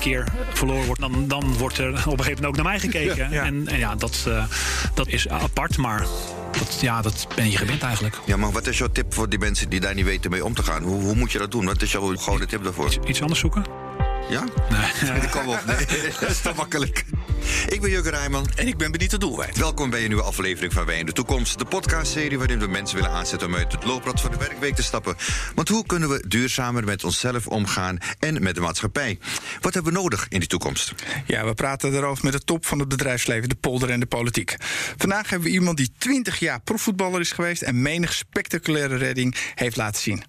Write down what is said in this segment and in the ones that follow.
keer verloren wordt, dan, dan wordt er op een gegeven moment ook naar mij gekeken. Ja. En, en ja, dat, eh, dat is apart, maar dat, ja, dat ben je gewend eigenlijk. Ja, maar wat is jouw tip voor die mensen die daar niet weten mee om te gaan? Hoe, hoe moet je dat doen? Wat is jouw gouden tip daarvoor? Iets anders zoeken? Ja? Nee. Kom op, nee, dat is te makkelijk. Ik ben Jurgen Rijman. En ik ben Benito Doelwijd. Welkom bij een nieuwe aflevering van Wij in de Toekomst. De podcastserie waarin we mensen willen aanzetten om uit het looprad van de werkweek te stappen. Want hoe kunnen we duurzamer met onszelf omgaan en met de maatschappij? Wat hebben we nodig in die toekomst? Ja, we praten erover met de top van het bedrijfsleven, de polder en de politiek. Vandaag hebben we iemand die 20 jaar profvoetballer is geweest en menig spectaculaire redding heeft laten zien.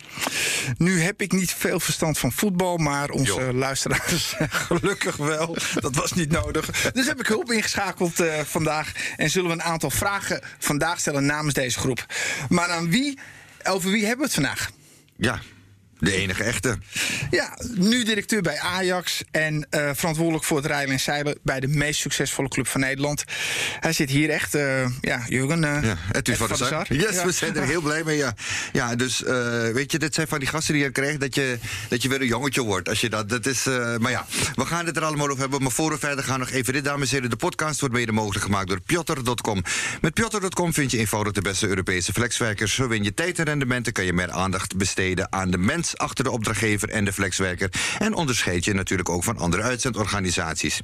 Nu heb ik niet veel verstand van voetbal, maar onze Jo. luisteraars gelukkig wel. Dat was niet nodig. Dus heb ik hulp ingeschakeld eh, vandaag en zullen we een aantal vragen vandaag stellen namens deze groep. Maar aan wie, over wie hebben we het vandaag? Ja, de enige echte. Ja, nu directeur bij Ajax en eh, verantwoordelijk voor het rijden en zeilen bij de meest succesvolle club van Nederland. Hij zit hier echt, eh, ja, Jurgen. eh, Ja, het is van de Sar. Yes, Ja. we zijn er heel blij mee. Ja, ja dus weet je, dit zijn van die gasten die je krijgt dat je, dat je weer een jongetje wordt. Als je dat, dat is, maar ja, we gaan het er allemaal over hebben. Maar voor we verder gaan, nog even dit, dames en heren. De podcast wordt mede mogelijk gemaakt door Pjotter.com. Met Pjotter.com vind je eenvoudig de beste Europese flexwerkers. Zo win je tijd en rendementen, kan je meer aandacht besteden aan de achter de opdrachtgever en de flexwerker. En onderscheid je natuurlijk ook van andere uitzendorganisaties.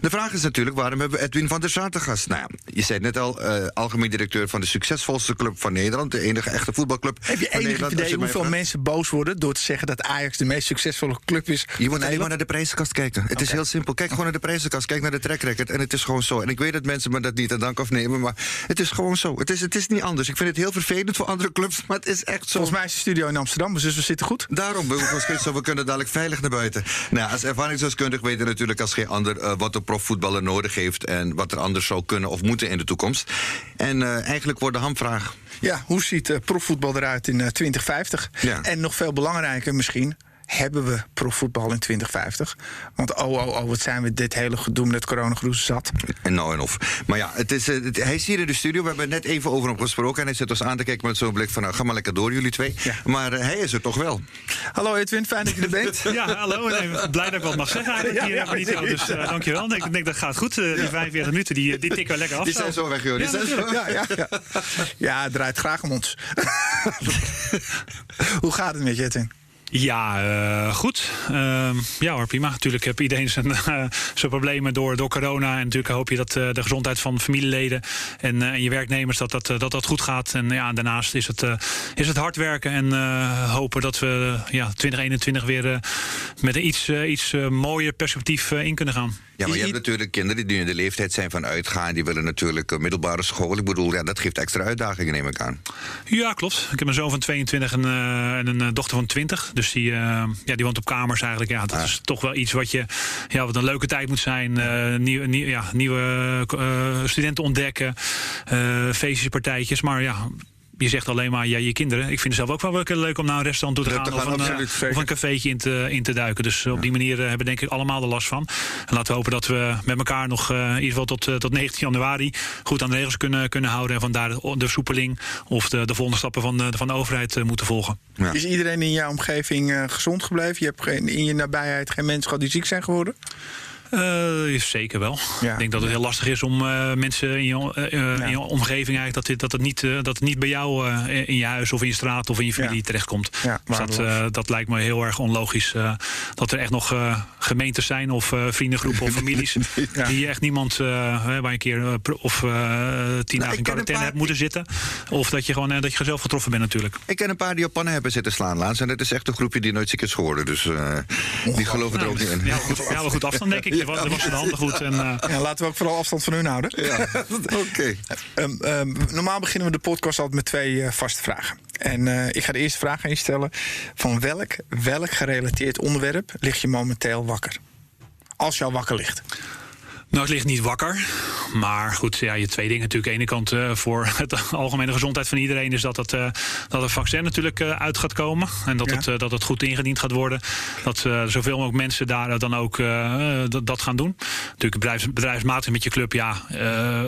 De vraag is natuurlijk, waarom hebben we Edwin van der Sar te gast? Nou je zei het net al, eh, algemeen directeur van de succesvolste club van Nederland. De enige echte voetbalclub Heb je enig idee hoeveel vraagt. mensen boos worden door te zeggen dat Ajax de meest succesvolle club is? Je moet alleen maar naar de prijzenkast kijken. Het is heel simpel. Kijk gewoon naar de prijzenkast. Kijk naar de track record. En het is gewoon zo. En ik weet dat mensen me dat niet aan dank afnemen. Maar het is gewoon zo. Het is, het is niet anders. Ik vind het heel vervelend voor andere clubs. Maar het is echt zo. Volgens mij is de studio in Amsterdam, dus we zitten goed. Daarom, we we kunnen dadelijk veilig naar buiten. Nou, als ervaringsdeskundig weet je natuurlijk als geen ander eh, wat een profvoetballer nodig heeft en wat er anders zou kunnen of moeten in de toekomst. En eh, eigenlijk wordt de hamvraag. Ja, hoe ziet eh, profvoetbal eruit in eh, 2050? Ja. En nog veel belangrijker misschien. Hebben we profvoetbal in 2050? Want oh, oh, oh, wat zijn we dit hele gedoe met coronagroes zat. En nou en of. Maar ja, het is, eh, het- hij is hier in de studio. We hebben het net even over hem gesproken. En hij zit ons aan te kijken met zo'n blik van... Nou, ga maar lekker door, jullie twee. Ja. Maar eh, hij is er toch wel. Hallo Edwin, fijn dat je er bent. Ja, hallo. Nee, blij dat ik wat mag zeggen eigenlijk hier, Ja, ja, Benito. Dus eh, dankjewel. Ik denk dat gaat goed. Die 45 minuten, die, die tikken we lekker af. Die zijn zo weg, joh. Die Ja, zijn zo natuurlijk. Ja, ja, ja. ja, het draait graag om ons. Hoe gaat het met je, Edwin? Ja, eh, goed. Ehm, ja hoor, prima. Natuurlijk heb iedereen zijn, eh, zijn problemen door, door corona. En natuurlijk hoop je dat eh, de gezondheid van familieleden en, en je werknemers dat dat, dat dat goed gaat. En ja, daarnaast is het, is het hard werken en hopen dat we ja, 2021 weer met een iets, iets mooier perspectief in kunnen gaan. Ja, maar je hebt natuurlijk kinderen die nu in de leeftijd zijn van uitgaan. Die willen natuurlijk middelbare school. Ik bedoel, ja, dat geeft extra uitdagingen, neem ik aan. Ja, klopt. Ik heb een zoon van 22 en, en een dochter van 20. Dus die, eh, ja, die woont op kamers eigenlijk. Ja, dat Ah. is toch wel iets wat, je, ja, wat een leuke tijd moet zijn. Eh, nieuw, nieuw- ja, nieuwe eh, studenten ontdekken. feestjes, partijtjes. Maar ja... Je zegt alleen maar, ja, je kinderen. Ik vind het zelf ook wel wel leuk om naar een restaurant toe te gaan. te of, een, eh, of een cafeetje in te, in te duiken. Dus op die manier eh, hebben denk ik allemaal er last van. En laten we hopen dat we met elkaar nog eh, in ieder geval tot, tot 19 januari goed aan de regels kunnen, kunnen houden. En vandaar de, de soepeling of de, de volgende stappen van de, van de overheid moeten volgen. Ja. Is iedereen in jouw omgeving eh, gezond gebleven? Je hebt geen, in je nabijheid geen mensen gehad die ziek zijn geworden? Eh, zeker wel. Ja. Ik denk dat het heel lastig is om eh, mensen in je, eh, Ja. in je omgeving eigenlijk dat, dit, dat, het niet, dat het niet bij jou in je huis of in je straat of in je familie Ja. terechtkomt. Dus dat, dat lijkt me heel erg onlogisch. dat er echt nog gemeentes zijn of vriendengroepen of families die echt niemand waar je een keer of tien dagen ik in quarantaine paar- hebt moeten zitten. Of dat je gewoon dat je zelf getroffen bent natuurlijk. Ik ken een paar die op pannen hebben zitten slaan laatst. En dat is echt een groepje die nooit ziek is geworden. Dus die geloven er ook niet in. Ja, goed, ja, wel goed afstand denk ik. Was, er was de handen goed. En, eh, Ja, laten we ook vooral afstand van hun houden. Ja, oké. Ehm, ehm, normaal beginnen we de podcast altijd met twee eh, vaste vragen. En eh, ik ga de eerste vraag aan je stellen. Van welk, welk gerelateerd onderwerp lig je momenteel wakker? Als je al wakker ligt. Nou, het ligt niet wakker. Maar goed, ja, je twee dingen natuurlijk. Aan de ene kant uh, voor het algemene gezondheid van iedereen is dat het, uh, dat het vaccin natuurlijk uh, uit gaat komen. En dat, ja. het, dat het goed ingediend gaat worden. Dat zoveel mogelijk mensen daar dan ook dat, dat, gaan doen. Natuurlijk bedrijfs, bedrijfsmatig met je club. Ja,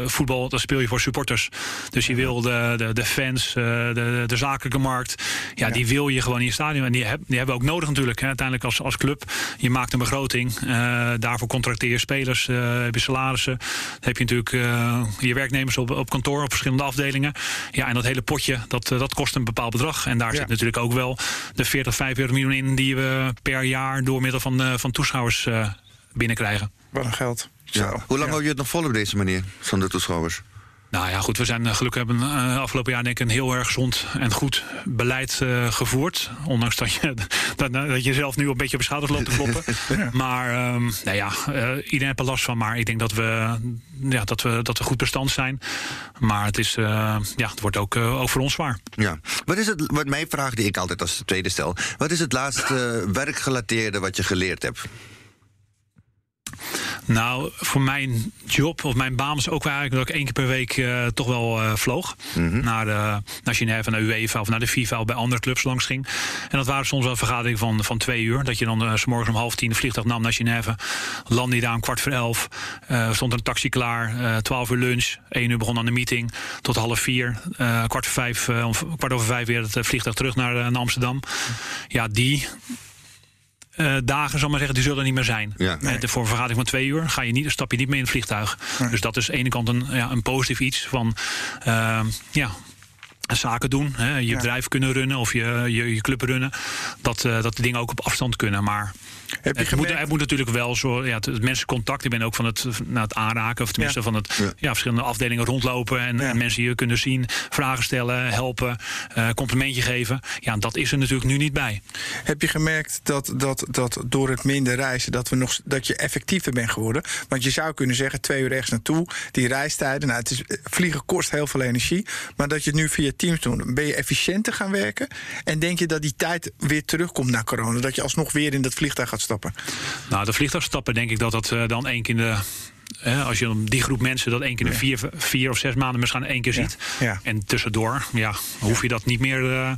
voetbal, dat speel je voor supporters. Dus je wil de, de, de fans, de, de zakelijke markt. Ja, ja, die wil je gewoon in je stadion. En die, heb, die hebben we ook nodig natuurlijk. Hè, uiteindelijk als, als club. Je maakt een begroting. daarvoor contracteer je spelers heb je salarissen. Heb je natuurlijk uh, je werknemers op, op kantoor, op verschillende afdelingen. Ja, en dat hele potje, dat, uh, dat kost een bepaald bedrag. En daar ja. zit natuurlijk ook wel de 40, 45 miljoen in die we per jaar door middel van, uh, van toeschouwers binnenkrijgen. Wat een geld. Ja. Hoe lang hou je het nog vol op deze manier, zonder toeschouwers? Nou ja, goed, we zijn eh, gelukkig hebben uh, afgelopen jaar denk ik een heel erg gezond en goed beleid uh, gevoerd. Ondanks dat je, dat, dat je zelf nu een beetje op de schouders loopt te kloppen. ja. Maar um, nou ja, uh, iedereen heeft er last van. Maar ik denk dat we, ja, dat we, dat we goed bestand zijn. Maar het, is, ja, het wordt ook, ook voor ons zwaar. Ja. Wat is het, wat mijn vraag die ik altijd als tweede stel. Wat is het laatste werkgelateerde wat je geleerd hebt? Nou, voor mijn job of mijn baan was ook eigenlijk dat ik één keer per week uh, toch wel uh, vloog. Mm -hmm. Naar, de, naar Genève, naar UEFA of naar de FIFA of bij andere clubs langs ging. En dat waren soms wel vergaderingen van, van twee uur. Dat je dan uh, s morgens om half tien de vliegtuig nam naar Genève. Landde je daar om kwart voor elf. stond een taxi klaar. twaalf uur lunch. één uur begon aan de meeting. Tot half vier. kwart, voor vijf, kwart over vijf weer het vliegtuig terug naar, naar Amsterdam. Ja, die uh, dagen, zal maar zeggen, die zullen niet meer zijn. Ja, nee. Voor een vergadering van twee uur ga je niet, stap je niet mee in het vliegtuig. Nee. Dus dat is aan de ene kant een, ja, een positief iets van uh, ja, zaken doen. Hè, je ja. bedrijf kunnen runnen of je, je, je club runnen. Dat, uh, dat de dingen ook op afstand kunnen. Maar heb je het, moet, het moet natuurlijk wel zo, ja, het, het mensencontact. Ik ben ook van het, nou, het aanraken, of tenminste ja. van het ja. ja. verschillende afdelingen rondlopen en, en, mensen hier kunnen zien, vragen stellen, helpen, uh, complimentje geven. Ja, dat is er natuurlijk nu niet bij. Heb je gemerkt dat, dat, dat door het minder reizen, dat, we nog, dat je effectiever bent geworden? Want je zou kunnen zeggen, twee uur rechts naartoe, die reistijden, nou, het is, vliegen kost heel veel energie, maar dat je het nu via Teams doet, ben je efficiënter gaan werken? En denk je dat die tijd weer terugkomt na corona? Dat je alsnog weer in dat vliegtuig gaat stappen? Nou, de vliegtuigstappen denk ik dat dat uh, dan één keer in de Hè, als je die groep mensen dat één keer in vier, vier of zes maanden misschien één keer ziet. Ja. Ja. En tussendoor ja, hoef je dat niet meer uh,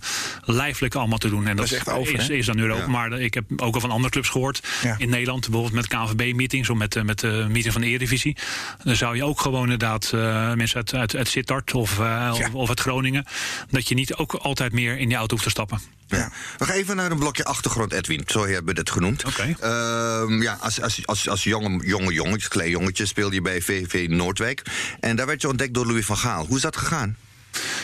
lijfelijk allemaal te doen. En dat, dat is, echt over, is, is dan Europa. Maar ik heb ook al van andere clubs gehoord. In Nederland, bijvoorbeeld met KNVB-meetings of met, met de meeting van de Eredivisie. Dan zou je ook gewoon inderdaad uh, mensen uit, uit, uit Sittard of, uh, of, of uit Groningen. Dat je niet ook altijd meer in die auto hoeft te stappen. Ja. We gaan even naar een blokje achtergrond, Edwin. Zo hebben we het genoemd. Okay. Uh, ja, als, als, als, als jonge, jonge jongetje, klein jongetje, speelde je bij VV Noordwijk. En daar werd je ontdekt door Louis van Gaal. Hoe is dat gegaan?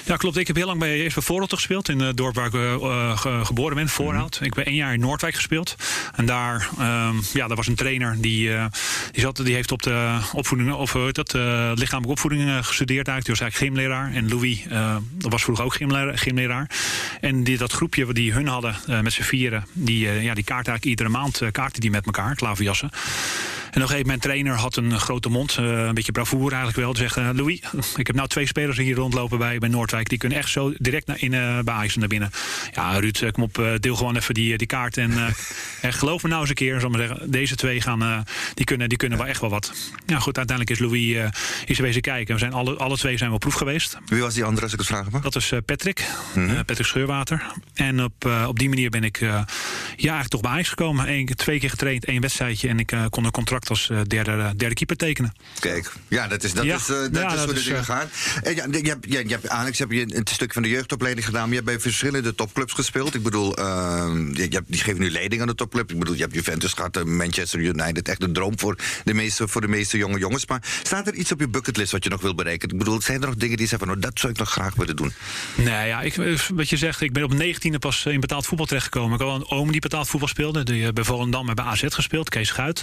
Ja, klopt. Ik heb heel lang bij eerst bij Voorhout gespeeld. In het dorp waar ik uh, ge geboren ben, Voorhout. Mm. Ik heb één jaar in Noordwijk gespeeld. En daar, um, ja, daar was een trainer die, uh, die, zat, die heeft op de opvoeding, of hoe heet dat, uh, lichamelijke opvoeding gestudeerd eigenlijk. Die was eigenlijk gymleraar. En Louis, dat was vroeger ook gymleraar. gymleraar. En die, dat groepje die hun hadden met z'n vieren, die, ja, die kaart eigenlijk iedere maand kaarten die met elkaar, klaverjassen. En nog even, mijn trainer had een grote mond, uh, een beetje bravoer eigenlijk wel. Te zeggen, Louis, ik heb nou twee spelers hier rondlopen bij, bij Noordwijk. Die kunnen echt zo direct naar, in, uh, bij Ajax naar binnen. Ja, Ruud, kom op, deel gewoon even die, die kaart. En, en geloof me nou eens een keer, zal maar zeggen, deze twee gaan, die kunnen, die kunnen wel echt wel wat. Ja, goed, uiteindelijk is Louis is er wezen kijken. We zijn alle, alle twee zijn we op proef geweest. Wie was die andere, als ik het vragen mag? Dat is Patrick, mm -hmm. Patrick Scheurwater. En op, op die manier ben ik ja, eigenlijk toch bij Ajax gekomen. Eén, twee keer getraind, één wedstrijdje. En ik kon een contract als derde, derde keeper tekenen. Kijk, ja, dat is, dat ja. is, uh, dat ja, is hoe de dingen gaan. En ja, je hebt, je, je hebt, Alex, heb je een stuk van de jeugdopleiding gedaan. Maar je hebt bij verschillende topclubs gespeeld. Ik bedoel, uh, je, je hebt, die geven nu leiding aan de topclub. Ik bedoel, je hebt Juventus gehad, Manchester United. Echt een droom voor de meeste, voor de meeste jonge jongens. Maar staat er iets op je bucketlist wat je nog wil bereiken? Ik bedoel, zijn er nog dingen die zeggen van, oh, dat zou ik nog graag willen doen? Nee, ja, ik, wat je zegt, ik ben op 19e pas in betaald voetbal terechtgekomen. Ik had een oom die betaald voetbal speelde. Die bij Volendam en bij AZ gespeeld, Kees Guit.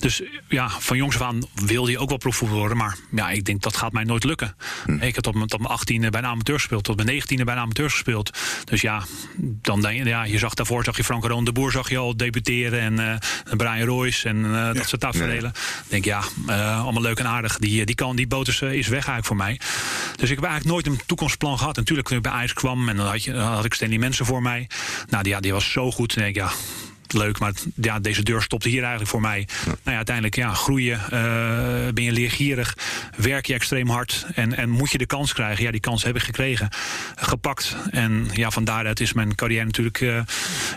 Dus ja, van jongs af aan wilde je ook wel profvoetbal worden. Maar ja, ik denk dat gaat mij nooit lukken. Hm. Ik heb tot, tot mijn 18e bij een amateur gespeeld. Tot mijn 19e bij een amateur gespeeld. Dus ja, dan denk je, ja, je zag daarvoor zag je Frank Roon de Boer zag je al debuteren. En uh, Brian Royce en uh, ja. dat soort tafereelen. Ja. denk ja, uh, allemaal leuk en aardig. Die, die, kan, die boot is, is weg eigenlijk voor mij. Dus ik heb eigenlijk nooit een toekomstplan gehad. Natuurlijk toen ik bij IJs kwam en dan had, je, dan had ik Stanley Mensen voor mij. Nou, die, ja, die was zo goed. En denk ik, ja, leuk. Maar ja, deze deur stopte hier eigenlijk voor mij. Nou ja, uiteindelijk ja, groeien, uh, ben je leergierig, werk je extreem hard en, en moet je de kans krijgen. Ja, die kans heb ik gekregen, gepakt. En ja, van daaruit is mijn carrière natuurlijk uh,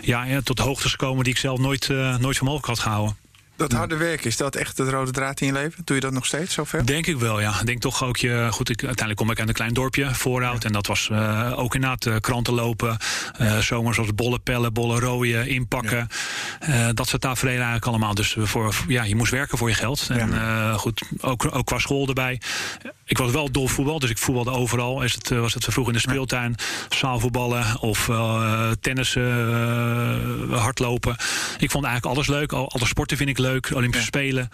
ja, tot hoogtes gekomen die ik zelf nooit, uh, nooit voor mogelijk had gehouden. Dat harde werk, is dat echt de rode draad in je leven? Doe je dat nog steeds zover? Denk ik wel, ja. Ik denk toch ook je. Goed, ik, uiteindelijk kom ik uit een klein dorpje, Voorhout. En dat was uh, ook inderdaad uh, kranten lopen. Uh, zomers als bollen pellen, bollen rooien, inpakken. Ja. dat soort tafereelen eigenlijk allemaal. Dus voor, ja, je moest werken voor je geld. En goed, ook, ook qua school erbij. Ik was wel dol voetbal, dus ik voetbalde overal. Is het, was het vroeg in de speeltuin, zaalvoetballen of tennissen, hardlopen. Ik vond eigenlijk alles leuk. Alle sporten vind ik leuk, Olympische ja. Spelen.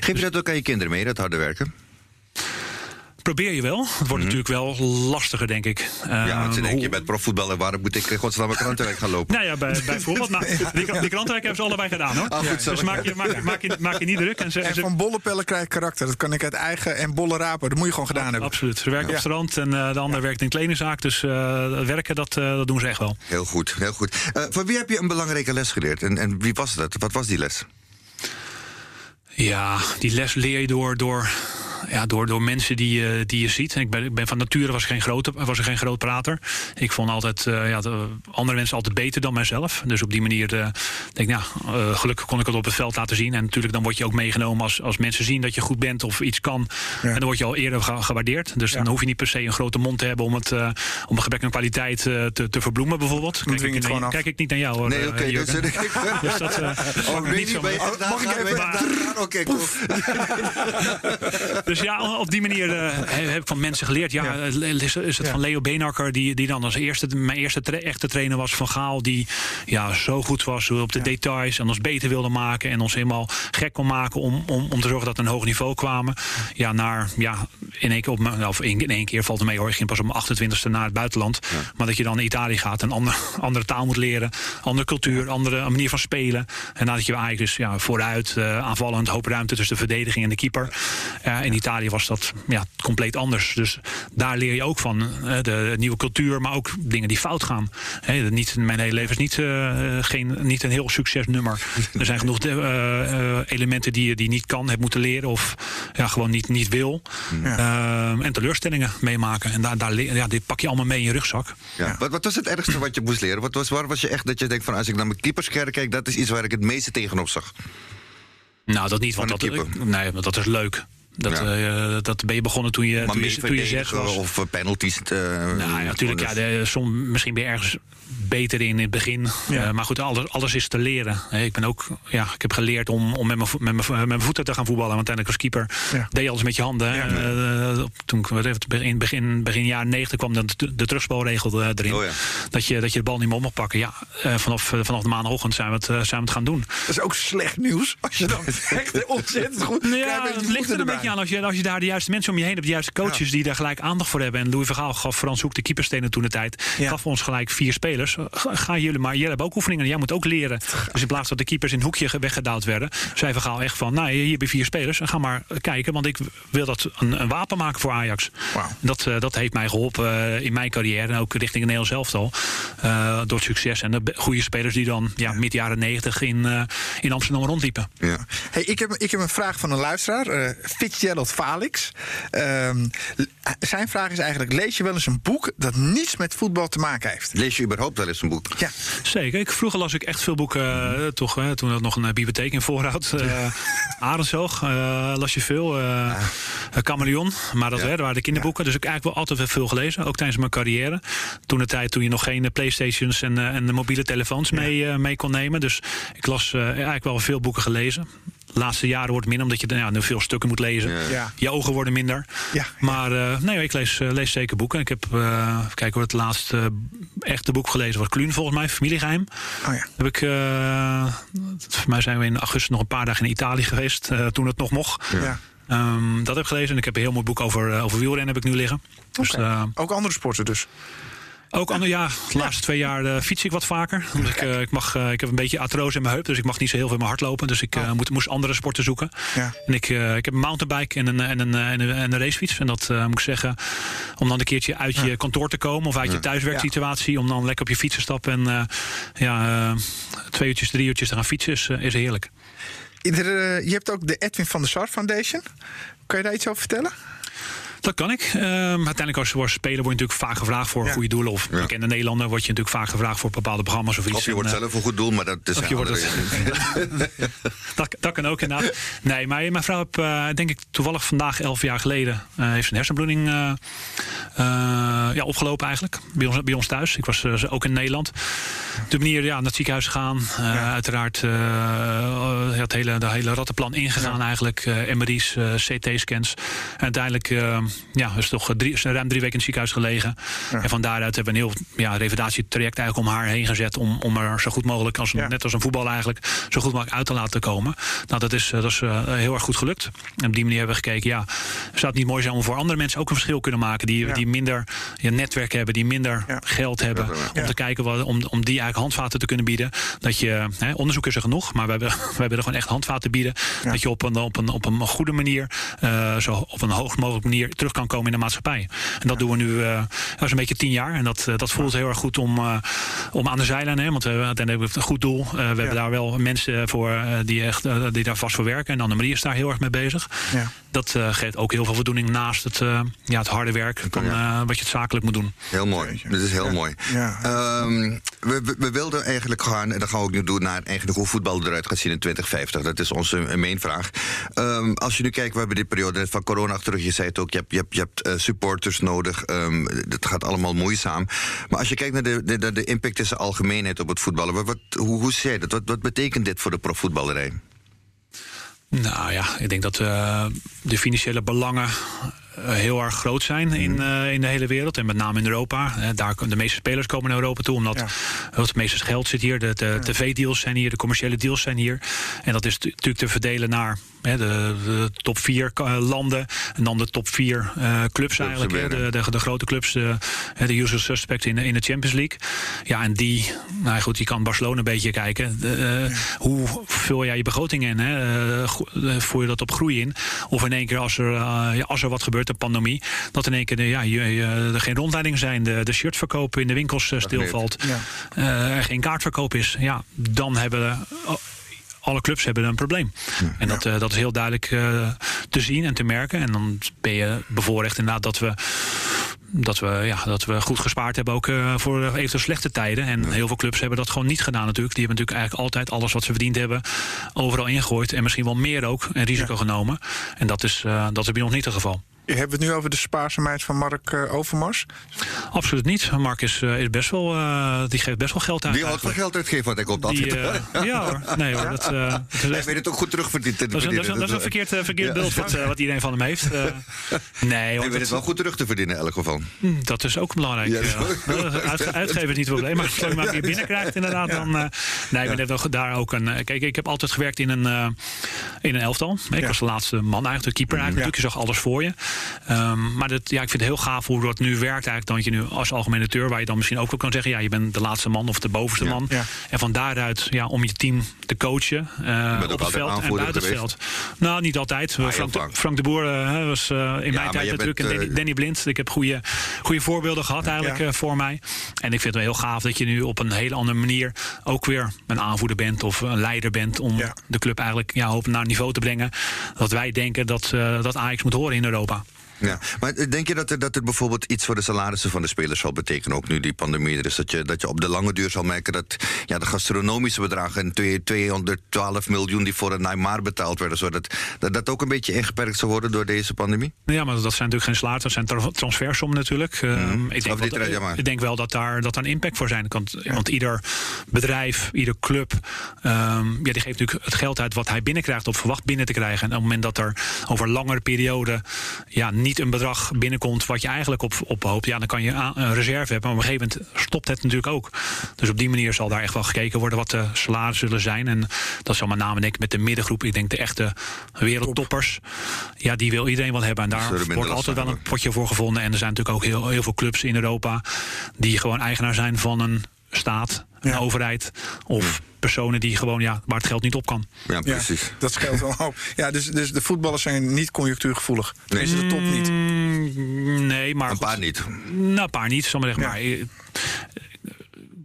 Geef je dat ook aan je kinderen mee, dat harde werken? Probeer je wel. Het wordt mm -hmm. natuurlijk wel lastiger, denk ik. Ja, want ze denken, je bent profvoetballer, waarom moet ik godsnaam mijn krantenwerk gaan lopen? Nou ja, bij, bijvoorbeeld. Maar die, die krantenwerk hebben ze allebei gedaan, hoor. Ah, dus maak je, maak, maak, je, maak je niet druk. En, ze, en ze, van bollenpellen krijg je karakter. Dat kan ik uit eigen en bollen rapen. Dat moet je gewoon gedaan hebben. Absoluut. Ze werken ja. op strand en uh, de ander werkt in kledingzaak. Dus uh, werken, dat, uh, dat doen ze echt wel. Heel goed, heel goed. van wie heb je een belangrijke les geleerd? En, en wie was dat? Wat was die les? Ja, die les leer je door, door, ja, door, door mensen die, uh, die je ziet. Ik ben, ik ben van nature was, geen grote, was er geen groot prater. Ik vond altijd uh, ja, de, andere mensen altijd beter dan mijzelf. Dus op die manier uh, denk ik, nou, gelukkig kon ik het op het veld laten zien. En natuurlijk dan word je ook meegenomen als, als mensen zien dat je goed bent of iets kan. Ja. En dan word je al eerder ge gewaardeerd. Dus ja. dan hoef je niet per se een grote mond te hebben om, het, om een gebrek aan kwaliteit te, te verbloemen bijvoorbeeld. Kijk ik, ik, nee, kijk ik niet naar jou hoor. Nee, oké. Okay, dus, dus dat oh, niet zo mag ik even... Oké, cool. dus ja, op die manier uh, heb ik van mensen geleerd. Ja, ja. is, is, het ja. van Leo Beenakker, die, die dan als eerste, mijn eerste tra echte trainer was. Van Gaal, die ja, zo goed was op de ja. details en ons beter wilde maken. En ons helemaal gek kon maken om, om, om te zorgen dat we een hoog niveau kwamen. Ja, naar, ja, in één keer, op, of in, in één keer valt het mee hoor. Je ging pas om 28ste naar het buitenland. Maar dat je dan naar Italië gaat, een andere, andere taal moet leren. Andere cultuur, andere manier van spelen. En nadat je eigenlijk dus ja, vooruit, uh, aanvallend, hoop ruimte tussen de verdediging en de keeper. Uh, in Italië was dat ja, compleet anders. Dus daar leer je ook van. Uh, de nieuwe cultuur, maar ook dingen die fout gaan. He, niet, mijn hele leven is niet, uh, geen, niet een heel succesnummer. Er zijn genoeg elementen die je die niet kan, hebt moeten leren of ja, gewoon niet, niet wil. Ja. en teleurstellingen meemaken. En daar, daar ja, dit pak je allemaal mee in je rugzak. Ja. Ja. Wat, wat was het ergste wat je moest leren? Wat was, waar was je echt dat je denkt van als ik naar mijn keeperskerk kijk, dat is iets waar ik het meeste tegenop zag? Nou, dat niet, want dat, nee, dat is leuk. Dat, ja. uh, dat ben je begonnen toen je, toen je, toen je zes was. Of penalties. Uh, nou ja, natuurlijk. Ja, de, som, misschien ben je ergens beter in, in het begin. Ja. Uh, maar goed, alles, alles is te leren. Hey, ik ben ook, ja, ik heb geleerd om, om met, mijn, met, mijn, voeten te gaan voetballen. Want uiteindelijk als keeper ja. deed je alles met je handen. Ja. Uh, toen in begin, begin jaren 90 kwam de, de, terugspelregel erin. Oh, dat, je, dat je de bal niet meer op mag pakken. Ja, vanaf, vanaf de maandagochtend zijn we, het, zijn we het gaan doen. Dat is ook slecht nieuws. Als je dan echt ontzettend goed... Ja, het ligt er een beetje aan als je, als je daar de juiste mensen om je heen hebt. De juiste coaches die daar gelijk aandacht voor hebben. En Louis Vergaal gaf Frans Hoek de keeperstenen toen de tijd. Gaf ons gelijk vier spelers ga jullie maar, jullie hebben ook oefeningen en jij moet ook leren. Dus in plaats dat de keepers in een hoekje weggedouwd werden, zei Vergaal echt van, nou hier heb je vier spelers, ga maar kijken, want ik wil dat een, een wapen maken voor Ajax. Wow. Dat, uh, dat heeft mij geholpen uh, in mijn carrière en ook richting een heel zelftal. Uh, door het succes en de goede spelers die dan ja, mid jaren negentig in, in Amsterdam rondliepen. Ja. Hey, ik, heb, ik heb een vraag van een luisteraar, Fitzgerald Falix. Ehm, zijn vraag is eigenlijk, lees je wel eens een boek dat niets met voetbal te maken heeft? Lees je überhaupt wel eens een boek? Ja. Zeker. Ik, vroeger las ik echt veel boeken, uh, toch, uh, toen had nog een bibliotheek in voorhoud. Uh, ja. Arendshoog las je veel. Ja. Chameleon, maar dat ja. hè, waren de kinderboeken. Dus ik eigenlijk wel altijd veel gelezen, ook tijdens mijn carrière. Toen de tijd toen je nog geen Playstations en, en de mobiele telefoons mee, mee kon nemen. Dus ik las eigenlijk wel veel boeken gelezen laatste jaren wordt minder, omdat je ja, nu veel stukken moet lezen. Ja. Je ogen worden minder. Ja. Maar uh, nee, ik lees, uh, lees zeker boeken. Ik heb, uh, kijken hoe het laatste echte boek gelezen was Kluun volgens mij, Familiegeheim. Oh ja. Heb ik, voor mij zijn we in augustus nog een paar dagen in Italië geweest, toen het nog mocht. Ja. Um, dat heb ik gelezen. En ik heb een heel mooi boek over, over wielrennen heb ik nu liggen. Okay. Dus, Ook andere sporten dus? Ook andere, ja, de laatste twee jaar uh, fiets ik wat vaker. Dus ik, uh, ik, mag, uh, ik heb een beetje atroos in mijn heup, dus ik mag niet zo heel veel meer hardlopen. Dus ik moet, moest andere sporten zoeken. Ja. En ik, ik heb een mountainbike en een, en een, en een, en een racefiets. En dat moet ik zeggen, om dan een keertje uit je kantoor te komen of uit je thuiswerksituatie, om dan lekker op je fiets te stappen en ja, twee uurtjes, drie uurtjes te gaan fietsen, is, is heerlijk. je hebt ook de Edwin van der Sar Foundation. Kan je daar iets over vertellen? Dat kan ik. Um, uiteindelijk als, als speler word je natuurlijk vaak gevraagd voor goede doelen. Of ja. bekende Nederlander word je natuurlijk vaak gevraagd voor bepaalde programma's of iets. Of je wordt en, zelf een goed doel, maar dat is je wordt het, dat, dat kan ook inderdaad. Nee, maar mijn vrouw heb uh, denk ik toevallig vandaag elf jaar geleden uh, heeft een hersenbloeding uh, ja, opgelopen eigenlijk. Bij ons, bij ons thuis. Ik was ook in Nederland. De manier ja, naar het ziekenhuis gegaan. Ja. Uiteraard het hele, de hele rattenplan ingegaan eigenlijk. MRI's, CT-scans. En uiteindelijk ja, is toch drie, ruim drie weken in het ziekenhuis gelegen. En van daaruit hebben we een heel ja, revalidatietraject eigenlijk om haar heen gezet. Om, om er zo goed mogelijk, als, net als een voetbal eigenlijk, zo goed mogelijk uit te laten komen. Nou, dat is, dat is uh, heel erg goed gelukt. En op die manier hebben we gekeken, ja, zou het niet mooi zijn om voor andere mensen ook een verschil kunnen maken. Die, die minder ja, netwerk hebben, die minder geld hebben. Om te kijken wat, om, om die eigenlijk handvaten te kunnen bieden. Dat je, hè, onderzoek is er genoeg, maar we hebben, we hebben er gewoon echt handvaten bieden. Dat je op een, op een, op een goede manier, uh, zo op een hoog mogelijke manier terug kan komen in de maatschappij. En dat doen we nu uh, dat is een beetje tien jaar. En dat, uh, dat voelt heel erg goed om, uh, om aan de zijlijn. Hè, want we hebben een goed doel. we hebben daar wel mensen voor die, echt, die daar vast voor werken. En Annemarie is daar heel erg mee bezig. Ja. Dat geeft ook heel veel voldoening naast het, ja, het harde werk van wat je het zakelijk moet doen. Heel mooi. Dat is heel mooi. Um, we, we, wilden eigenlijk gaan, en dat gaan we ook nu doen, naar eigenlijk hoe voetbal eruit gaat zien in 2050. Dat is onze mainvraag. Um, als je nu kijkt, we hebben die periode van corona achter je zei het ook, je je hebt, je hebt supporters nodig. Um, het gaat allemaal moeizaam. Maar als je kijkt naar de, de, impact tussen algemeenheid op het voetballen, wat, hoe, hoe zie je dat? Wat, wat betekent dit voor de profvoetballerij? Nou ja, ik denk dat uh, de financiële belangen eh, heel erg groot zijn in, uh, in de hele wereld. En met name in Europa. Daar, de meeste spelers komen naar Europa toe. Omdat het meeste geld zit hier. De, de tv-deals zijn hier. De commerciële deals zijn hier. En dat is natuurlijk te verdelen naar de, de, top vier landen. En dan de top vier clubs eigenlijk. de, de, de, grote clubs. De, de usual suspect in, in de Champions League. Ja, en die... Nou goed, je kan Barcelona een beetje kijken. hoe vul jij je begroting in? Hè? voer je dat op groei in? Of in één keer als er, als er wat gebeurt de pandemie, dat in één keer ja, er geen rondleidingen zijn, de, de shirtverkoop in de winkels uh, stilvalt, ja. uh, er geen kaartverkoop is, ja, dan hebben oh, alle clubs hebben een probleem. en dat, uh, dat is heel duidelijk te zien en te merken. En dan ben je bevoorrecht inderdaad dat we dat we, ja, dat we goed gespaard hebben ook uh, voor eventueel slechte tijden. En heel veel clubs hebben dat gewoon niet gedaan natuurlijk. Die hebben natuurlijk eigenlijk altijd alles wat ze verdiend hebben overal ingegooid. En misschien wel meer ook. En risico genomen. En dat is, dat is bij ons niet het geval. Je hebt het nu over de spaarzaamheid van Mark uh, Overmars? Absoluut niet. Mark is, uh, is best wel, uh, die geeft best wel geld uit. Die houdt wel geld uitgeven, wat ik op dat die, Ja hoor. Nee, hoor dat, dat is Hij weet het ook goed terugverdiend te dat is, verdienen. Dat is, dat is een verkeerd, verkeerd beeld wat, wat, iedereen van hem heeft. nee, hoor, Hij weet het wel goed terug te verdienen in elk geval. Hm, dat is ook belangrijk. Ja, Uit, uitgeven is niet het probleem. Maar als je maar weer binnenkrijgt inderdaad, dan... nee, ik ben daar ook een... Kijk, ik heb altijd gewerkt in een, in een elftal. Ik was de laatste man eigenlijk, de keeper eigenlijk. Je zag alles voor je. Um, maar dat, ja, ik vind het heel gaaf hoe dat nu werkt eigenlijk. Dat je nu als algemene directeur, waar je dan misschien ook wel kan zeggen... ja, je bent de laatste man of de bovenste man. En van daaruit, ja, om je team te coachen uh, op het veld en buiten het veld. Nou, niet altijd. Ah, Frank, de, Frank, de, Boer uh, was uh, in mijn tijd natuurlijk. Bent, en Danny, Danny, Blind. Ik heb goede, goede voorbeelden gehad eigenlijk voor mij. En ik vind het wel heel gaaf dat je nu op een hele andere manier... ook weer een aanvoerder bent of een leider bent... om de club eigenlijk ja, naar een niveau te brengen... dat wij denken dat, dat Ajax moet horen in Europa. Ja, maar denk je dat, er, dat het bijvoorbeeld iets voor de salarissen van de spelers zal betekenen, ook nu die pandemie er is? Dat je, dat je op de lange duur zal merken dat ja, de gastronomische bedragen, 212 miljoen die voor een Neymar betaald werden, zodat dat, dat ook een beetje ingeperkt zal worden door deze pandemie? Ja, maar dat zijn natuurlijk geen salaris, dat zijn transfersommen natuurlijk. Mm ik, denk wel, dat, ik denk wel dat daar, dat daar een impact voor zijn kan. Want ieder bedrijf, ieder club, um, ja, die geeft natuurlijk het geld uit wat hij binnenkrijgt of verwacht binnen te krijgen. En op het moment dat er over langere periode ja, niet een bedrag binnenkomt wat je eigenlijk op, op hoopt, ja, dan kan je een reserve hebben. Maar op een gegeven moment stopt het natuurlijk ook. Dus op die manier zal daar echt wel gekeken worden wat de salarissen zullen zijn. En dat zal met name denk ik met de middengroep. Ik denk de echte wereldtoppers. Ja, die wil iedereen wel hebben. En daar wordt altijd wel een potje voor gevonden. En er zijn natuurlijk ook heel, heel veel clubs in Europa die gewoon eigenaar zijn van een staat, een overheid of personen die gewoon ja, waar het geld niet op kan. Ja, precies. dat scheelt wel hoop. Ja, dus, dus de voetballers zijn niet conjunctuurgevoelig. Nee. Is de top niet? Mm, nee, maar een paar niet. Nou, een paar niet, zal maar zeggen. Maar we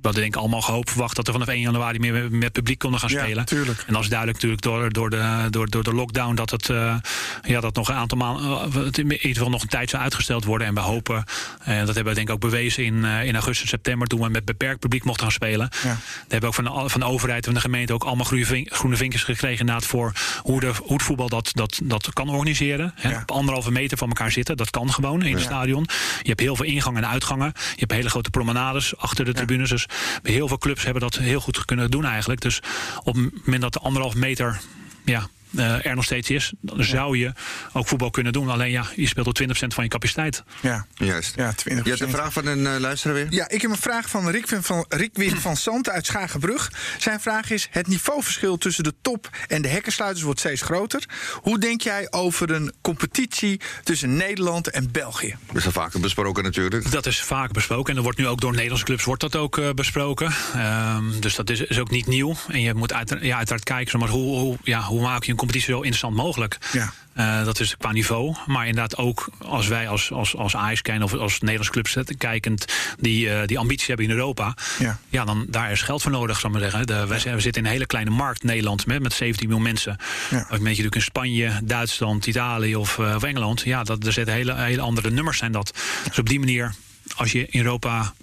hadden denk ik allemaal gehoopt verwacht dat er vanaf 1 januari meer met publiek konden gaan spelen. Ja, en dat is duidelijk natuurlijk door, door, de, door, door de lockdown dat het uh, ja, dat nog een aantal maanden, uh, in ieder geval nog een tijd zou uitgesteld worden. En we hopen, en uh, dat hebben we denk ik ook bewezen in, in augustus, september, toen we met beperkt publiek mochten gaan spelen. Ja. Daar hebben we ook van de, van de overheid en de gemeente ook allemaal groene, vink, groene vinkjes gekregen inderdaad voor hoe, de, hoe het voetbal dat, dat, dat kan organiseren. Hè. Ja. Op anderhalve meter van elkaar zitten, dat kan gewoon in het stadion. Je hebt heel veel ingangen en uitgangen. Je hebt hele grote promenades achter de tribunes. Dus heel veel clubs hebben dat heel goed kunnen doen eigenlijk. Dus op het moment dat de anderhalf meter ja, er nog steeds is, dan zou je ook voetbal kunnen doen. Alleen ja, je speelt op 20% van je capaciteit. Ja, juist. Ja, 20%. Je hebt een vraag van een uh, luisteraar weer? Ja, ik heb een vraag van Rick van, Rick Wim van Sant uit Schagenbrug. Zijn vraag is: het niveauverschil tussen de top en de hekkensluiters wordt steeds groter. Hoe denk jij over een competitie tussen Nederland en België? Dat is al vaker besproken natuurlijk. Dat is vaak besproken en er wordt nu ook door Nederlandse clubs wordt dat ook uh, besproken. Um, dus dat is, is, ook niet nieuw. En je moet uit, ja, uiteraard kijken, maar hoe, hoe, ja, hoe maak je een competitie zo interessant mogelijk. Ja. Uh, dat is qua niveau. Maar inderdaad ook als wij als, als, als Ajax kijken of als Nederlands clubs kijkend die, uh, die ambitie hebben in Europa. Ja. ja, dan daar is geld voor nodig, zal ik maar zeggen. De, wij, we zitten in een hele kleine markt, Nederland, met, met 17 miljoen mensen. Ja. Ook een beetje natuurlijk in Spanje, Duitsland, Italië of, uh, of Engeland. Ja, dat, er zitten hele, hele andere nummers zijn dat. Dus op die manier, als je in Europa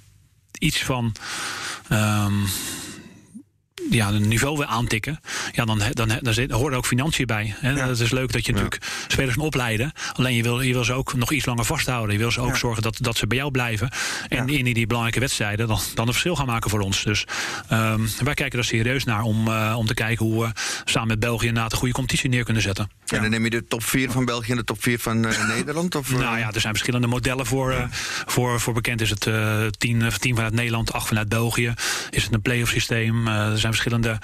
iets van. Um, ja, een niveau wil aantikken, ja, dan, dan, dan, dan horen ook financiën bij. Hè. Ja. Het is leuk dat je ja. natuurlijk spelers kan opleiden. Alleen je wil, je wil ze ook nog iets langer vasthouden. Je wil ze ook ja. zorgen dat, dat ze bij jou blijven. En in die belangrijke wedstrijden dan, dan een verschil gaan maken voor ons. Dus um, wij kijken er serieus naar om, uh, om te kijken hoe we samen met België inderdaad een goede competitie neer kunnen zetten. En dan neem je de top 4 van België en de top 4 van uh, Nederland? Of, uh... Nou ja, er zijn verschillende modellen voor. Uh, voor, voor bekend is het uh, 10, 10 vanuit Nederland, 8 vanuit België. Is het een play-off systeem? er zijn verschillende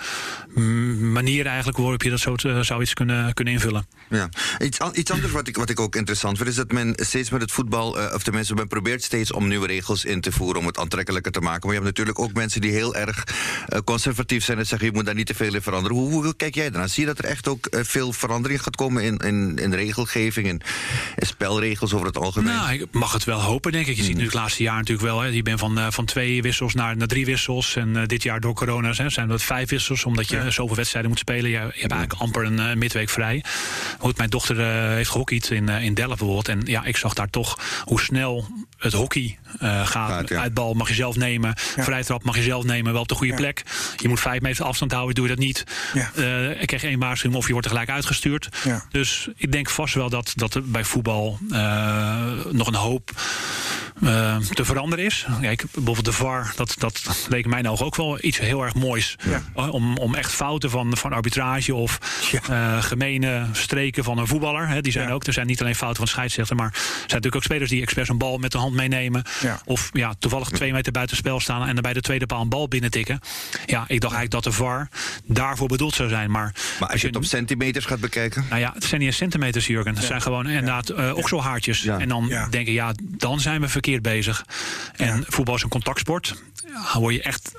manieren eigenlijk waarop je dat zo te, zou iets kunnen, kunnen invullen. Ja. Iets, iets anders wat ik, wat ik ook interessant vind, is dat men steeds met het voetbal, uh, of tenminste, men probeert steeds om nieuwe regels in te voeren om het aantrekkelijker te maken. Maar je hebt natuurlijk ook mensen die heel erg uh, conservatief zijn en zeggen je moet daar niet te veel in veranderen. Hoe, hoe kijk jij daarnaar? Zie je dat er echt ook uh, veel verandering gaat komen in, in, in regelgeving en in spelregels over het algemeen? Nou, ik mag het wel hopen, denk ik. Je ziet nu het laatste jaar natuurlijk wel. Hè. Je bent van, van twee wissels naar, naar drie wissels. En dit jaar door corona zijn dat vijf wissels, omdat je ja. zoveel wedstrijden moet spelen. Je, je hebt eigenlijk amper een uh, midweek vrij. Goed, mijn dochter uh, heeft gehockeyd in, uh, in Delft bijvoorbeeld. En ja, ik zag daar toch hoe snel het hockey gaat. gaat ja. Uitbal mag je zelf nemen. Ja. Vrijtrap mag je zelf nemen, wel op de goede plek. Je moet vijf meter afstand houden, doe je dat niet. ik kreeg één waarschuwing of je wordt er gelijk uitgestuurd. Dus ik denk vast wel dat, dat er bij voetbal nog een hoop uh, te veranderen is. Kijk, bijvoorbeeld de VAR, dat, dat leek in mijn ogen ook wel iets heel erg moois. Ja. Om, om echt fouten van, van arbitrage of ja. uh, gemene streken van een voetballer. Hè, die zijn ja. ook, er zijn niet alleen fouten van scheidsrechter, maar er zijn natuurlijk ook spelers die expres een bal met de hand meenemen. Of ja, toevallig twee meter buiten spel staan en dan bij de tweede paal een bal binnentikken. Ja, ik dacht eigenlijk dat de VAR daarvoor bedoeld zou zijn. Maar, maar als je het op centimeters gaat bekijken? Nou ja, het zijn niet eens centimeters, Jurgen. Het zijn gewoon inderdaad uh, okselhaartjes. En dan denken, ja, dan zijn we verkeerd bezig. En ja. voetbal is een contactsport. Ja, word je echt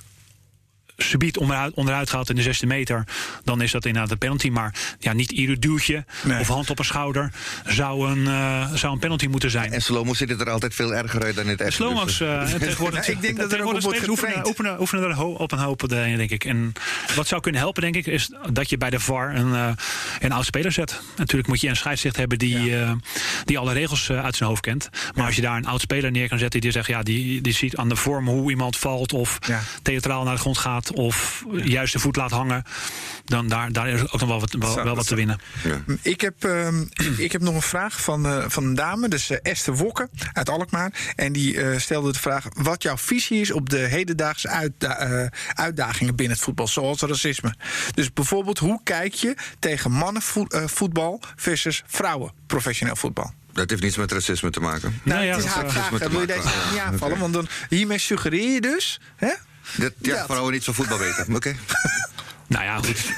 subiet onderuit, onderuit gehaald in de 16 meter, dan is dat inderdaad een penalty. Maar ja, niet ieder duwtje nee. of hand op een schouder zou een, uh, zou een penalty moeten zijn. En slow-mo ziet het er altijd veel erger uit dan het echt. Slow-mo's, uh, tegenwoordig, ik denk dat er ook spelers oefenen, oefenen, oefenen er op een hoop, denk ik. En wat zou kunnen helpen, denk ik, is dat je bij de VAR een, uh, een oud speler zet. Natuurlijk moet je een scheidsrechter hebben die, ja. die alle regels uit zijn hoofd kent. Maar ja. als je daar een oud speler neer kan zetten die zegt, ja, die, die ziet aan de vorm hoe iemand valt of ja. theatraal naar de grond gaat of ja. juist de voet laat hangen, dan daar, daar is ook nog wel wat, wel, wel wat te winnen. Ja. Ik, heb, uh, ik heb nog een vraag van, uh, van een dame, dus uh, Esther Wokke uit Alkmaar. En die stelde de vraag wat jouw visie is op de hedendaagse uitda uitdagingen binnen het voetbal, zoals racisme. Dus bijvoorbeeld, hoe kijk je tegen mannenvoetbal versus vrouwen professioneel voetbal? Dat heeft niets met racisme te maken. Nou ja, het is eh, haakvragen. Wil je deze maken. niet Ja, aanvallen? Want dan, hiermee suggereer je dus... Hè? Dat, ja, Dat. vrouwen niet van voetbal weten. Oké. Nou ja, goed.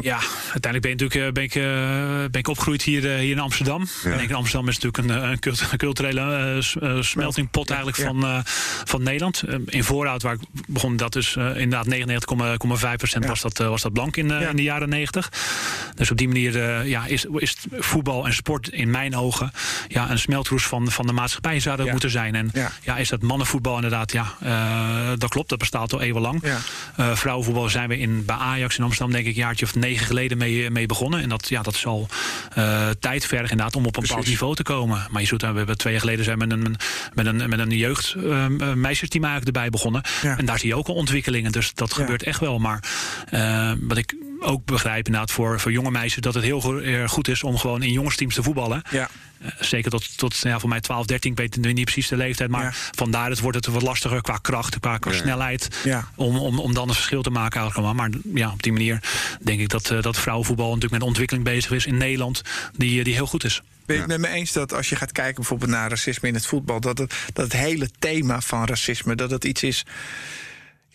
Ja, uiteindelijk ben, je natuurlijk, eh, ben, ik, eh, ben ik opgegroeid hier, eh, hier in Amsterdam. Ja. Ik in Amsterdam is natuurlijk een, een cult- een culturele smeltingpot eigenlijk van, eh, van Nederland. In Voorhout, waar ik begon, dat dus eh, inderdaad 99,5 procent Ja. was, dat, was dat blank in, Ja. in de jaren 90. Dus op die manier eh, ja, is, is voetbal en sport in mijn ogen ja, een smeltroes van, van de maatschappij zou dat Ja. moeten zijn. En Ja. ja. is dat mannenvoetbal inderdaad, ja, eh, dat klopt, dat bestaat al eeuwenlang. Ja. Eh, vrouwenvoetbal zijn we in, bij Ajax in Amsterdam denk ik een jaartje of negen geleden mee, mee begonnen. En dat, ja, dat zal tijd vergen inderdaad om op een bepaald niveau te komen. Maar je ziet, we hebben twee jaar geleden zijn met een, met een, met een jeugd eh, eh, meisjesteam eigenlijk erbij begonnen. En daar zie je ook al ontwikkelingen. Dus dat gebeurt echt wel. Maar wat ik ook begrijp inderdaad voor, voor jonge meisjes... dat het heel goed is om gewoon in jongensteams te voetballen. Ja. Eh, zeker tot, tot ja, voor mij 12, 13, ik weet nu niet precies de leeftijd. Maar Ja. vandaar het wordt het wat lastiger qua kracht, qua, qua Ja. snelheid. Ja. Om, om, om dan een verschil te maken eigenlijk. Maar ja, op die manier denk ik dat, eh, dat vrouwenvoetbal natuurlijk met ontwikkeling bezig is in Nederland. Die, eh, die heel goed is. Ben je het met me eens dat als je gaat kijken bijvoorbeeld naar racisme in het voetbal, dat het, dat het hele thema van racisme, dat het iets is.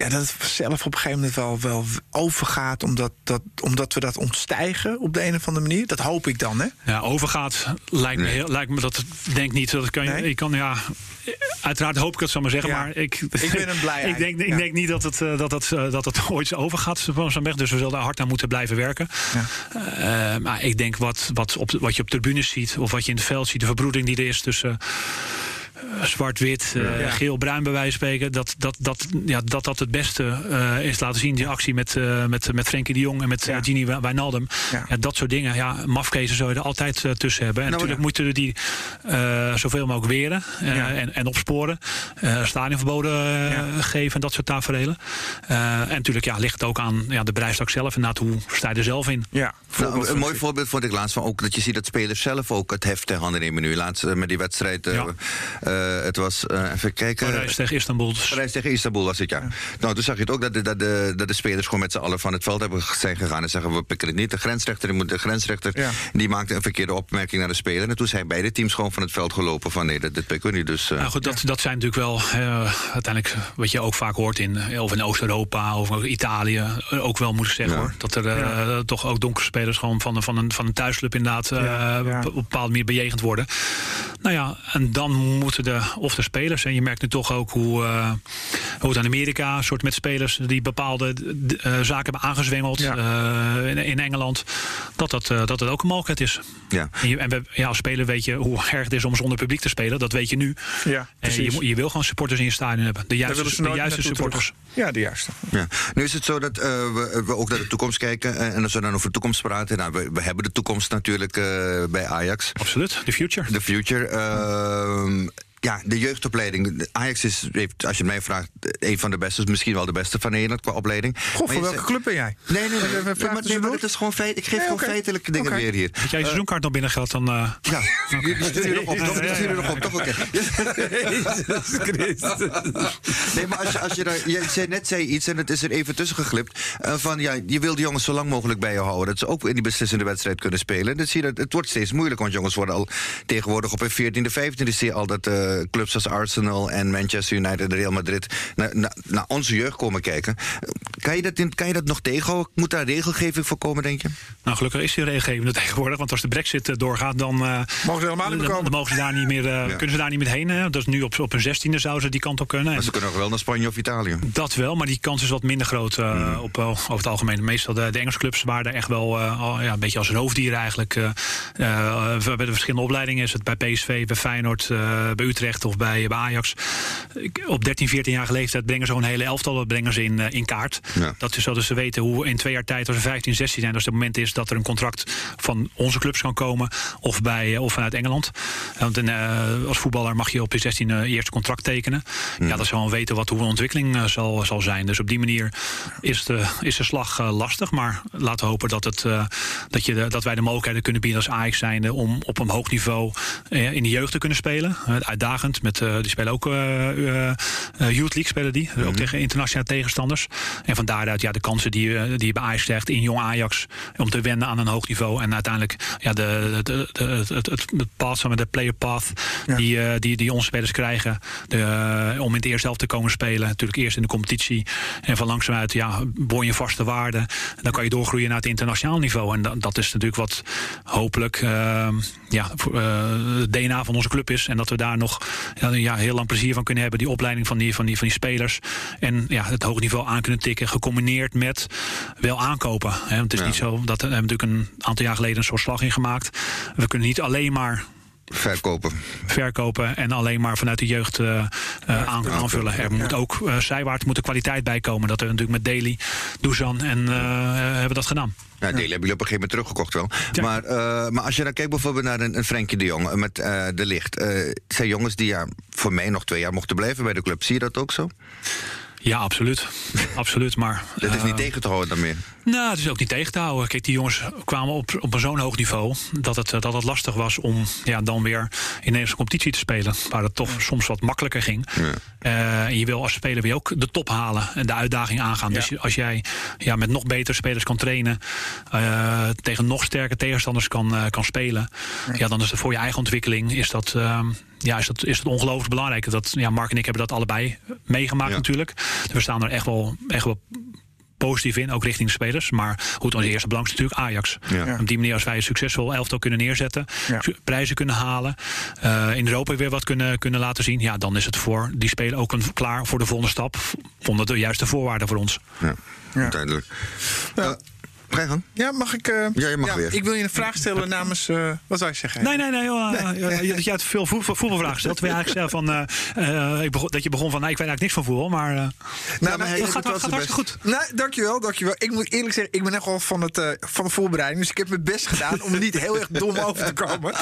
Ja, dat het zelf op een gegeven moment wel, wel overgaat, omdat, dat, omdat we dat ontstijgen op de een of andere manier. Dat hoop ik dan, hè? Ja, overgaat lijkt me, heel, lijkt me dat denk niet. Dat kan je, Nee? ik kan ja. Uiteraard hoop ik het, zal maar zeggen. Ja. Maar ik, Ik ben een blij ik denk, ik ja. denk niet dat het, eh, dat, het, eh, dat het ooit overgaat van zo'n weg. Dus we zullen daar hard aan moeten blijven werken. Ja. Eh, maar ik denk wat, wat, op, wat je op tribunes ziet, of wat je in het veld ziet, de verbroeding die er is tussen. eh, Zwart-wit, eh, Ja. geel-bruin bij wijze van spreken. Dat dat, dat, ja, dat, dat het beste eh, is laten zien. Die actie met, eh met, met Frenkie de Jong en met Ja. Gini Wijnaldum. Ja. Ja. dat soort dingen. Ja, mafkezen zou je er altijd eh, tussen hebben. En Nou, natuurlijk ja. moeten we die eh, zoveel mogelijk weren eh, Ja. en, en opsporen. Eh stadionverboden eh, Ja. geven en dat soort tafereelen. Eh, en natuurlijk ja, ligt het ook aan ja, de bedrijfstak zelf. Inderdaad, hoe sta je er zelf in? Ja, Nou, een mooi voorbeeld vond ik laatst van ook dat je ziet dat spelers zelf ook het heft ter handen nemen nu. Laatst eh, met die wedstrijd. Eh, het was, eh, even kijken. Parijs tegen Istanbul. Dus Parijs tegen Istanbul was het, ja. Nou, toen zag je het ook dat de, dat, de, dat de spelers gewoon met z'n allen van het veld hebben zijn gegaan en zeggen: we pikken het niet. De grensrechter, die moet- de grensrechter Ja. die maakte een verkeerde opmerking naar de speler. En toen zijn beide teams gewoon van het veld gelopen: van nee, dat, dit pikken we niet. Dus, eh, Nou goed, dat, dat zijn natuurlijk wel eh, uiteindelijk wat je ook vaak hoort in, of in Oost-Europa of Italië. Ook wel moet ik zeggen Ja. hoor. Dat er eh, toch ook donkere spelers gewoon van, van, een, van een thuisclub inderdaad eh, Ja, ja. op een bepaalde manier bejegend worden. Nou ja, en dan moeten de, of de spelers, en je merkt nu toch ook hoe, eh, hoe het in Amerika, een soort met spelers die bepaalde d- eh, zaken hebben aangezwengeld Ja. eh, in, in Engeland, dat dat, eh, dat het ook een mogelijkheid is. ja. En, je, en we, ja, als speler weet je hoe erg het is om zonder publiek te spelen. Dat weet je nu. Ja, En je, moet- je wil gewoon supporters in je stadion hebben. De juiste, de juiste supporters. Ja, de juiste. Ja. Nu is het zo dat eh, we, we ook naar de toekomst kijken. eh, en als we dan over de toekomst praten, nou, we, we hebben de toekomst natuurlijk eh, bij Ajax. Absoluut, the future. De future. ehm, ja, de jeugdopleiding. De Ajax is, heeft, als je het mij vraagt, een van de beste, misschien wel de beste van Nederland qua opleiding. Goh, Maar voor welke zegt- club ben jij? Nee, nee, nee. Maar, nee, maar tussendoor. het is gewoon feit. Ik geef Nee, gewoon feitelijke dingen weer hier. Als jij je seizoenkaart nog binnen gaat, dan... eh, Ja, stuur je nog op, toch? Die stuur je nog op, toch? Oké. Nee, maar als je, als je daar, je zei, net zei iets en het is er even tussen geglipt. eh, van ja, je wil die jongens zo lang mogelijk bij je houden. Dat ze ook in die beslissende wedstrijd kunnen spelen. Dat zie je, het wordt steeds moeilijk, want jongens worden al tegenwoordig op hun 14e, 15e. zie je al dat clubs als Arsenal en Manchester United en Real Madrid naar, naar, naar onze jeugd komen kijken. Kan je, dat in, kan je dat nog tegenhouden? Moet daar regelgeving voor komen, denk je? nou, gelukkig is die regelgevende tegenwoordig. Want als de brexit eh, doorgaat, dan... eh, Mogen ze helemaal niet meer komen. Dan mogen ze daar niet meer, eh, kunnen ze daar niet meer heen. Hè? Dat is nu op, op hun zestiende zouden ze die kant op kunnen. Maar ze kunnen nog wel naar Spanje of Italië. Dat wel, maar die kans is wat minder groot eh, Hmm. op, over het algemeen. Meestal de, de Engelse clubs waren er echt wel eh, al, ja, een beetje als roofdieren eigenlijk. eh, eh, bij de verschillende opleidingen is het bij PSV, bij Feyenoord, eh, bij Utrecht of bij, bij Ajax. Op 13, 14 jaar leeftijd brengen ze zo'n hele elftal brengen ze in, eh, in kaart. Ja. Dat is zodat ze weten hoe in twee jaar tijd, als ze 15, 16 zijn, als het moment is dat er een contract van onze clubs kan komen of, bij, eh, of vanuit Engeland. Want een, eh, als voetballer mag je op je 16 je eerste contract tekenen. Ja, dat zal wel weten wat hoe een ontwikkeling zal, zal zijn. Dus op die manier is de, is de slag lastig. Maar laten we hopen dat, het, dat, je de, dat wij de mogelijkheden kunnen bieden als Ajax zijnde om op een hoog niveau in de jeugd te kunnen spelen. Uitdagend. Met, die spelen ook Youth League, spelen die. Ook tegen internationale tegenstanders. En van daaruit ja, de kansen die, die je bij Ajax krijgt in jong Ajax. Om te wennen aan een hoog niveau. En uiteindelijk ja, de, de, de, het, het, het, path, de player path die, die, die onze spelers krijgen. De, om in het eerste helft te komen spelen. Natuurlijk eerst in de competitie. En van langzaamuit ja, boor je vaste waarden. Dan kan je doorgroeien naar het internationaal niveau. En dat, dat is natuurlijk wat hopelijk uh, ja, het DNA van onze club is. En dat we daar nog ja, heel lang plezier van kunnen hebben. Die opleiding van die, van die, van die spelers. En ja, het hoge niveau aan kunnen tikken. Gecombineerd met wel aankopen. Hè. Het is niet zo dat we hebben natuurlijk een aantal jaar geleden een soort slag in gemaakt. We kunnen niet alleen maar Verkopen. Verkopen en alleen maar vanuit de jeugd uh, aan, aanvullen. Er moet ook uh, zijwaarts moet er kwaliteit bij komen. Dat we natuurlijk met Daly, Dusan en hebben dat gedaan. Ja, Daly hebben jullie op een gegeven moment teruggekocht wel. Maar, maar als je dan kijkt bijvoorbeeld naar een, een Frenkie de Jong met de licht. zijn jongens die ja, voor mij nog twee jaar mochten blijven bij de club. Zie je dat ook zo? Ja, absoluut. absoluut maar, dat is niet tegen te houden dan meer? Nou, het is ook niet tegen te houden. Kijk, die jongens kwamen op, op zo'n hoog niveau dat het, dat het lastig was om ja, dan weer in Nederlandse competitie te spelen. Waar het toch soms wat makkelijker ging. Ja. Uh, en je wil als speler weer ook de top halen en de uitdaging aangaan. Ja. Dus als jij ja, met nog betere spelers kan trainen, uh, tegen nog sterke tegenstanders kan, uh, kan spelen, ja. dan is het voor je eigen ontwikkeling is dat ja, is dat, is dat ongelooflijk belangrijk. Dat, ja, Mark en ik hebben dat allebei meegemaakt natuurlijk. Dus we staan er echt wel, echt wel positief in, ook richting de spelers. Maar goed, onze eerste belang is natuurlijk Ajax. Ja. Op die manier, als wij een succesvol elftal kunnen neerzetten, ja. prijzen kunnen halen, uh, in Europa weer wat kunnen, kunnen laten zien, ja, dan is het voor die speler ook een, klaar voor de volgende stap. Onder de juiste voorwaarden voor ons. Ja, ja. Ga je gang. Ja, mag ik? Uh, ja, je mag weer. Ik wil je een vraag stellen namens. Uh, wat zou je zeggen? Nee, nee, nee. Joh, nee. Je, je hebt veel voetbalvragen gesteld. Wil je eigenlijk zeggen van. Uh, ik begon, dat je begon van. Nee, ik weet eigenlijk niks van voetbal, maar. nou, nou, maar het gaat, gaat, gaat hartstikke goed. Nee, dankjewel, dankjewel. Ik moet eerlijk zeggen, ik ben echt wel van, het, van de voorbereiding. Dus ik heb mijn best gedaan om niet heel erg dom over te komen.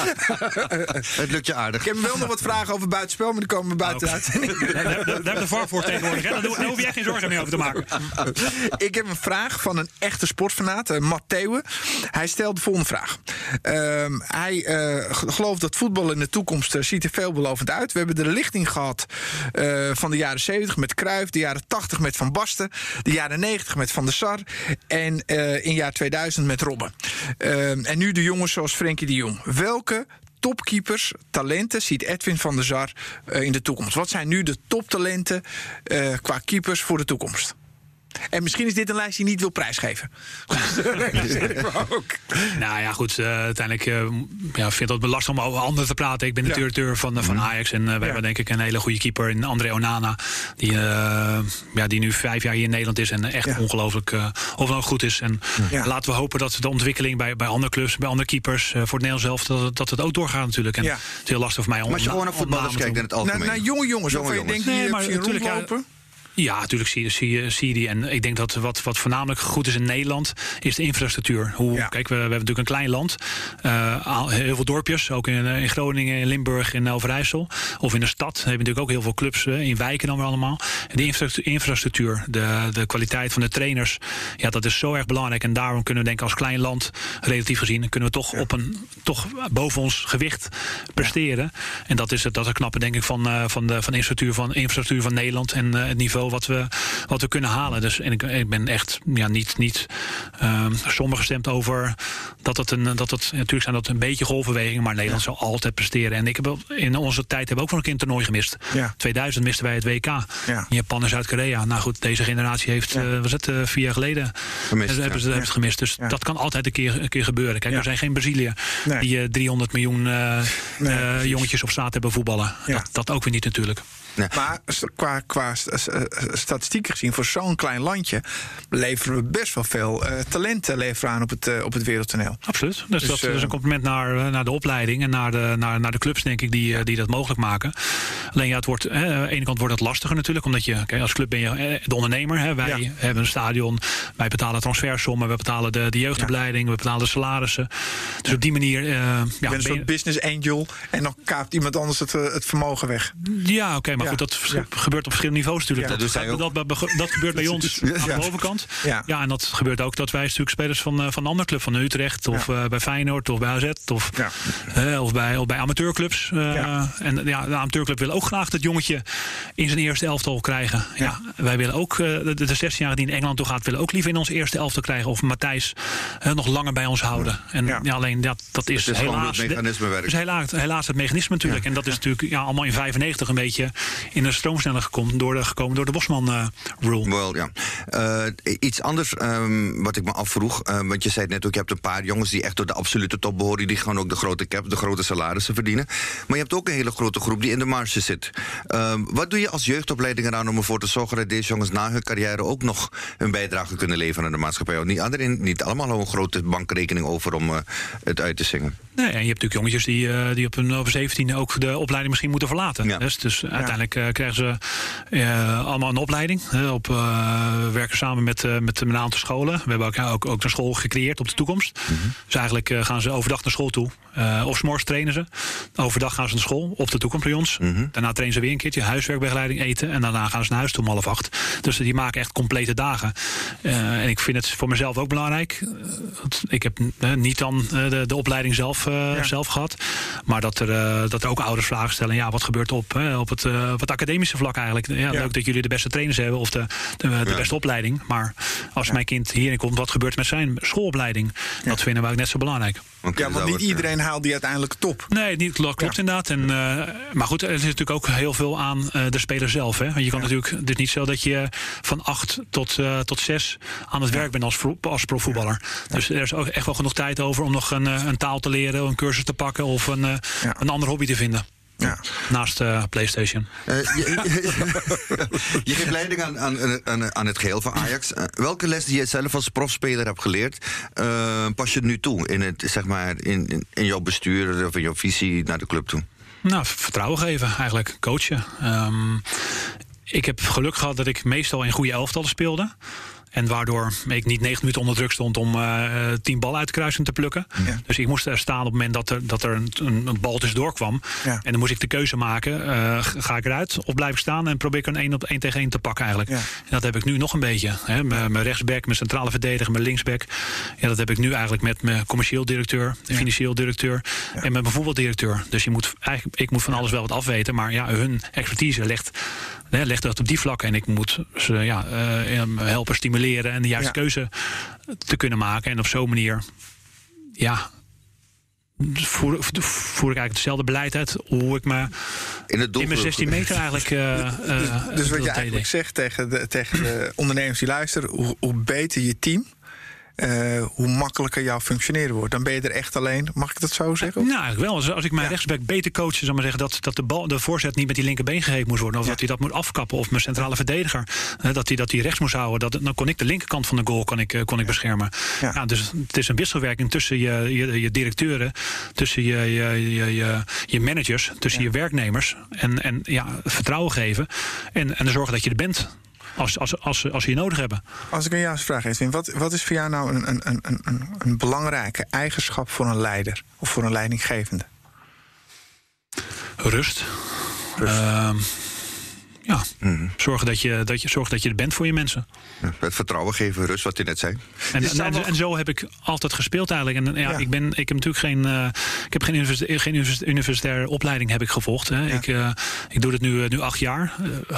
het lukt je aardig. Ik heb wel nog wat vragen over buitenspel, maar die komen buiten uit. Daar hebben we de VAR voor tegenwoordig. Hè? Daar hoef jij geen zorgen meer over te maken. ik heb een vraag van een echte sportfanaat, Matt hij stelt de volgende vraag. Uh, hij uh, gelooft dat voetbal in de toekomst uh, ziet er veelbelovend uit. We hebben de lichting gehad van de jaren 70 met Cruijff, de jaren 80 met Van Basten, de jaren 90 met Van der Sar en in jaar 2000 met Robben. Ehm, en nu de jongens zoals Frenkie de Jong. Welke topkeepers, talenten ziet Edwin van der Sar in de toekomst? Wat zijn nu de toptalenten qua keepers voor de toekomst? En misschien is dit een lijst die je niet wil prijsgeven. ook. Nou ja, goed. Uh, uiteindelijk uh, ja, vind ik het lastig om over anderen te praten. Ik ben de directeur van, van mhm. Ajax. En uh, we ja. hebben denk ik een hele goede keeper in André Onana. Die, ja, die nu vijf jaar hier in Nederland is. En echt ja. ongelooflijk ongelooflijk goed is. En laten we hopen dat de ontwikkeling bij, bij andere clubs, bij andere keepers, voor het Nederlands zelf, dat, dat het ook doorgaat natuurlijk. En het is heel lastig voor mij om. Maar als je gewoon naar voetballers kijkt in het algemeen. Naar, naar jonge jongens, jonge jongens. Denk, nee, maar natuurlijk. Ja, natuurlijk zie, zie, zie je die. En ik denk dat wat, wat voornamelijk goed is in Nederland, is de infrastructuur. Hoe, Kijk, we, we, hebben natuurlijk een klein land. Uh, heel veel dorpjes, ook in, in, Groningen, in Limburg, in Overijssel. Of in de stad hebben we natuurlijk ook heel veel clubs uh, in wijken dan weer allemaal. De infrastructuur, de, de kwaliteit van de trainers, ja, dat is zo erg belangrijk. En daarom kunnen we denken als klein land, relatief gezien, kunnen we toch ja. op een toch boven ons gewicht presteren. En dat is het, dat is het knappe, denk ik, van, van, de, van, de infrastructuur van infrastructuur van Nederland en het niveau wat we, wat we kunnen halen. Dus en ik, ik ben echt ja, niet, niet um, somber gestemd over dat het een. Dat het, natuurlijk zijn dat een beetje golfbewegingen, maar Nederland ja. zal altijd presteren. En ik heb in onze tijd hebben we ook nog een keer een toernooi gemist. Ja. 2000 misten wij het WK. Ja. Japan en Zuid-Korea. Nou goed, deze generatie heeft, ja. uh, was het uh, vier jaar geleden gemist, hebben, ja. ze, hebben ze gemist. Dus dat kan altijd een keer, een keer gebeuren. Kijk, er zijn geen Brazilië nee. die uh, 300 miljoen uh, nee, jongetjes op straat hebben voetballen. Dat, dat ook weer niet natuurlijk. Nee. Maar qua, qua statistieken gezien, voor zo'n klein landje leveren we best wel veel uh, talenten leveren aan op het, uh, op het wereldtoneel. Absoluut. Dus, dus dat uh, is een compliment naar, naar de opleiding en naar de, naar, naar de clubs, denk ik, die, die dat mogelijk maken. Alleen ja, het wordt, hè, aan de ene kant wordt het lastiger natuurlijk, omdat je, kijk, als club ben je eh, de ondernemer. Hè, wij Ja. hebben een stadion, wij betalen transfersommen, we betalen de, de jeugdopleiding, we betalen de salarissen. Dus op die manier, eh, ja, Je bent een ben je- soort business angel en dan kaapt iemand anders het, eh, het vermogen weg. Ja, oké, maar Ja, goed, dat ja. gebeurt op verschillende niveaus natuurlijk. Ja, dat, dus dat, dat, dat gebeurt bij ons aan de bovenkant. Ja. En dat gebeurt ook dat wij natuurlijk spelers van, eh, van een andere club, van Utrecht of eh, bij Feyenoord of bij AZ of, eh, of, bij, of bij amateurclubs. En ja, de amateurclub wil ook graag dat jongetje in zijn eerste elftal krijgen. Ja. wij willen ook, de, de 16-jarige die in Engeland toe gaat, willen ook liever in ons eerste elftal krijgen. Of Matthijs nog langer bij ons houden. En alleen ja, dat is, Het helaas. het mechanisme werkt. Dus helaas, helaas het mechanisme natuurlijk. En dat is natuurlijk ja, allemaal in 95 een beetje in de stroomsneller gekomen door de, gekomen door de Bosman eh, rule. Wel, ja. Eh, iets anders ehm, wat ik me afvroeg. eh, want je zei het net ook, je hebt een paar jongens die echt tot de absolute top behoren. Die gewoon ook de grote cap, de grote salarissen verdienen. Maar je hebt ook een hele grote groep die in de marge zit. Ehm, wat doe je als jeugdopleiding eraan om ervoor te zorgen dat deze jongens na hun carrière ook nog een bijdrage kunnen leveren aan de maatschappij? Want niet, iedereen, niet allemaal een grote bankrekening over om eh, het uit te zingen. Nee, en je hebt natuurlijk jongetjes die, eh, die op hun over 17 ook de opleiding misschien moeten verlaten. Ja. Dus, dus uiteindelijk eh, krijgen ze eh, allemaal een opleiding. op, eh, we werken samen met, met een aantal scholen. We hebben ook, ook, ook een school gecreëerd op de toekomst. Dus eigenlijk gaan ze overdag naar school toe. Eh, of 's morgens trainen ze. Overdag gaan ze naar school, op de toekomst bij ons. Daarna trainen ze weer een keertje, huiswerkbegeleiding, eten. En daarna gaan ze naar huis toe om half acht. Dus die maken echt complete dagen. Eh, en ik vind het voor mezelf ook belangrijk. eh, ik heb niet dan de, de opleiding zelf, zelf gehad. Maar dat er, dat er ook ouders vragen stellen. Ja, wat gebeurt op, op, het, het academische vlak eigenlijk? Ja, Ja. Leuk dat jullie de beste trainers hebben of de, de, de beste opleiding. Maar als mijn kind hierin komt, wat gebeurt met zijn schoolopleiding? Dat vinden wij ook net zo belangrijk. Oké, Ja, want niet eh, iedereen haalt die uiteindelijk top. Nee, niet, dat klopt inderdaad. En, eh, maar goed, er is natuurlijk ook heel veel aan eh, de speler zelf. Hè? Want je kan natuurlijk, het is niet zo dat je van acht tot, eh, tot zes aan het werk bent als, pro- als profvoetballer. Dus er is ook echt wel genoeg tijd over om nog een, een taal te leren, een cursus te pakken of een, eh, Ja. een ander hobby te vinden. Ja. Naast eh, PlayStation. Eh, je, je geeft leiding aan, aan, aan, aan het geheel van Ajax. Eh, welke les die je zelf als profspeler hebt geleerd, pas je nu toe in, het, zeg maar, in, in, in jouw bestuur of in jouw visie naar de club toe? Nou, vertrouwen geven eigenlijk, coachen. Ehm, ik heb geluk gehad dat ik meestal in goede elftallen speelde. En waardoor ik niet negen minuten onder druk stond om eh tien ballen uit de kruising te plukken. Ja. Dus ik moest er staan op het moment dat er, dat er een, een, bal tussendoor kwam. Ja. En dan moest ik de keuze maken. eh, ga ik eruit of blijf ik staan en probeer ik een één op één tegen één te pakken eigenlijk. En dat heb ik nu nog een beetje. Hè. Mijn rechtsback, mijn centrale verdediger, mijn linksback. Ja, dat heb ik nu eigenlijk met mijn commercieel directeur, de financieel directeur en met mijn voetbaldirecteur. Dus je moet, eigenlijk, ik moet van alles wel wat afweten. Maar ja, hun expertise legt, hè, legt dat op die vlakken. En ik moet ze ja, eh, helpen stimuleren en de juiste Ja. keuze te kunnen maken. En op zo'n manier, ja, voer, voer ik eigenlijk hetzelfde beleid uit hoe ik me In, het in mijn 16 meter eigenlijk. eh, eh, Dus wat je eigenlijk zegt tegen de, tegen de ondernemers die luisteren, hoe, hoe beter je team, eh, hoe makkelijker jouw functioneren wordt. Dan ben je er echt alleen. Mag ik dat zo zeggen? Nou, eigenlijk wel. Als, als ik mijn Ja. rechtsback beter coach, zou maar zeggen dat, dat de, bal, de voorzet niet met die linkerbeen gegeven moest worden. Of Ja. dat hij dat moet afkappen. Of mijn centrale verdediger. eh, dat hij dat hij rechts moest houden. Dat, dan kon ik de linkerkant van de goal kon ik, eh, kon ik beschermen. Ja. Dus het is een wisselwerking tussen je, je, je directeuren, tussen je, je, je, je, je managers, tussen je werknemers. En, en ja, vertrouwen geven. En, en zorgen dat je er bent. Als, als, als, als ze je nodig hebben. Als ik jou eens vraag, Edwin, wat, wat is voor jou nou een, een, een, een, een belangrijke eigenschap voor een leider of voor een leidinggevende? Rust. Ehm, ja, zorgen, dat je, dat je, dat je er bent voor je mensen. Ja, het vertrouwen geven, rust, wat u net zei. En, zo heb ik altijd gespeeld eigenlijk. En ja, Ja. Ik, ben, ik heb natuurlijk geen, eh, ik heb geen, universita- geen univers- universitaire opleiding heb ik gevolgd. Hè. Ja. Ik, eh, ik doe dit nu, eh, nu acht jaar.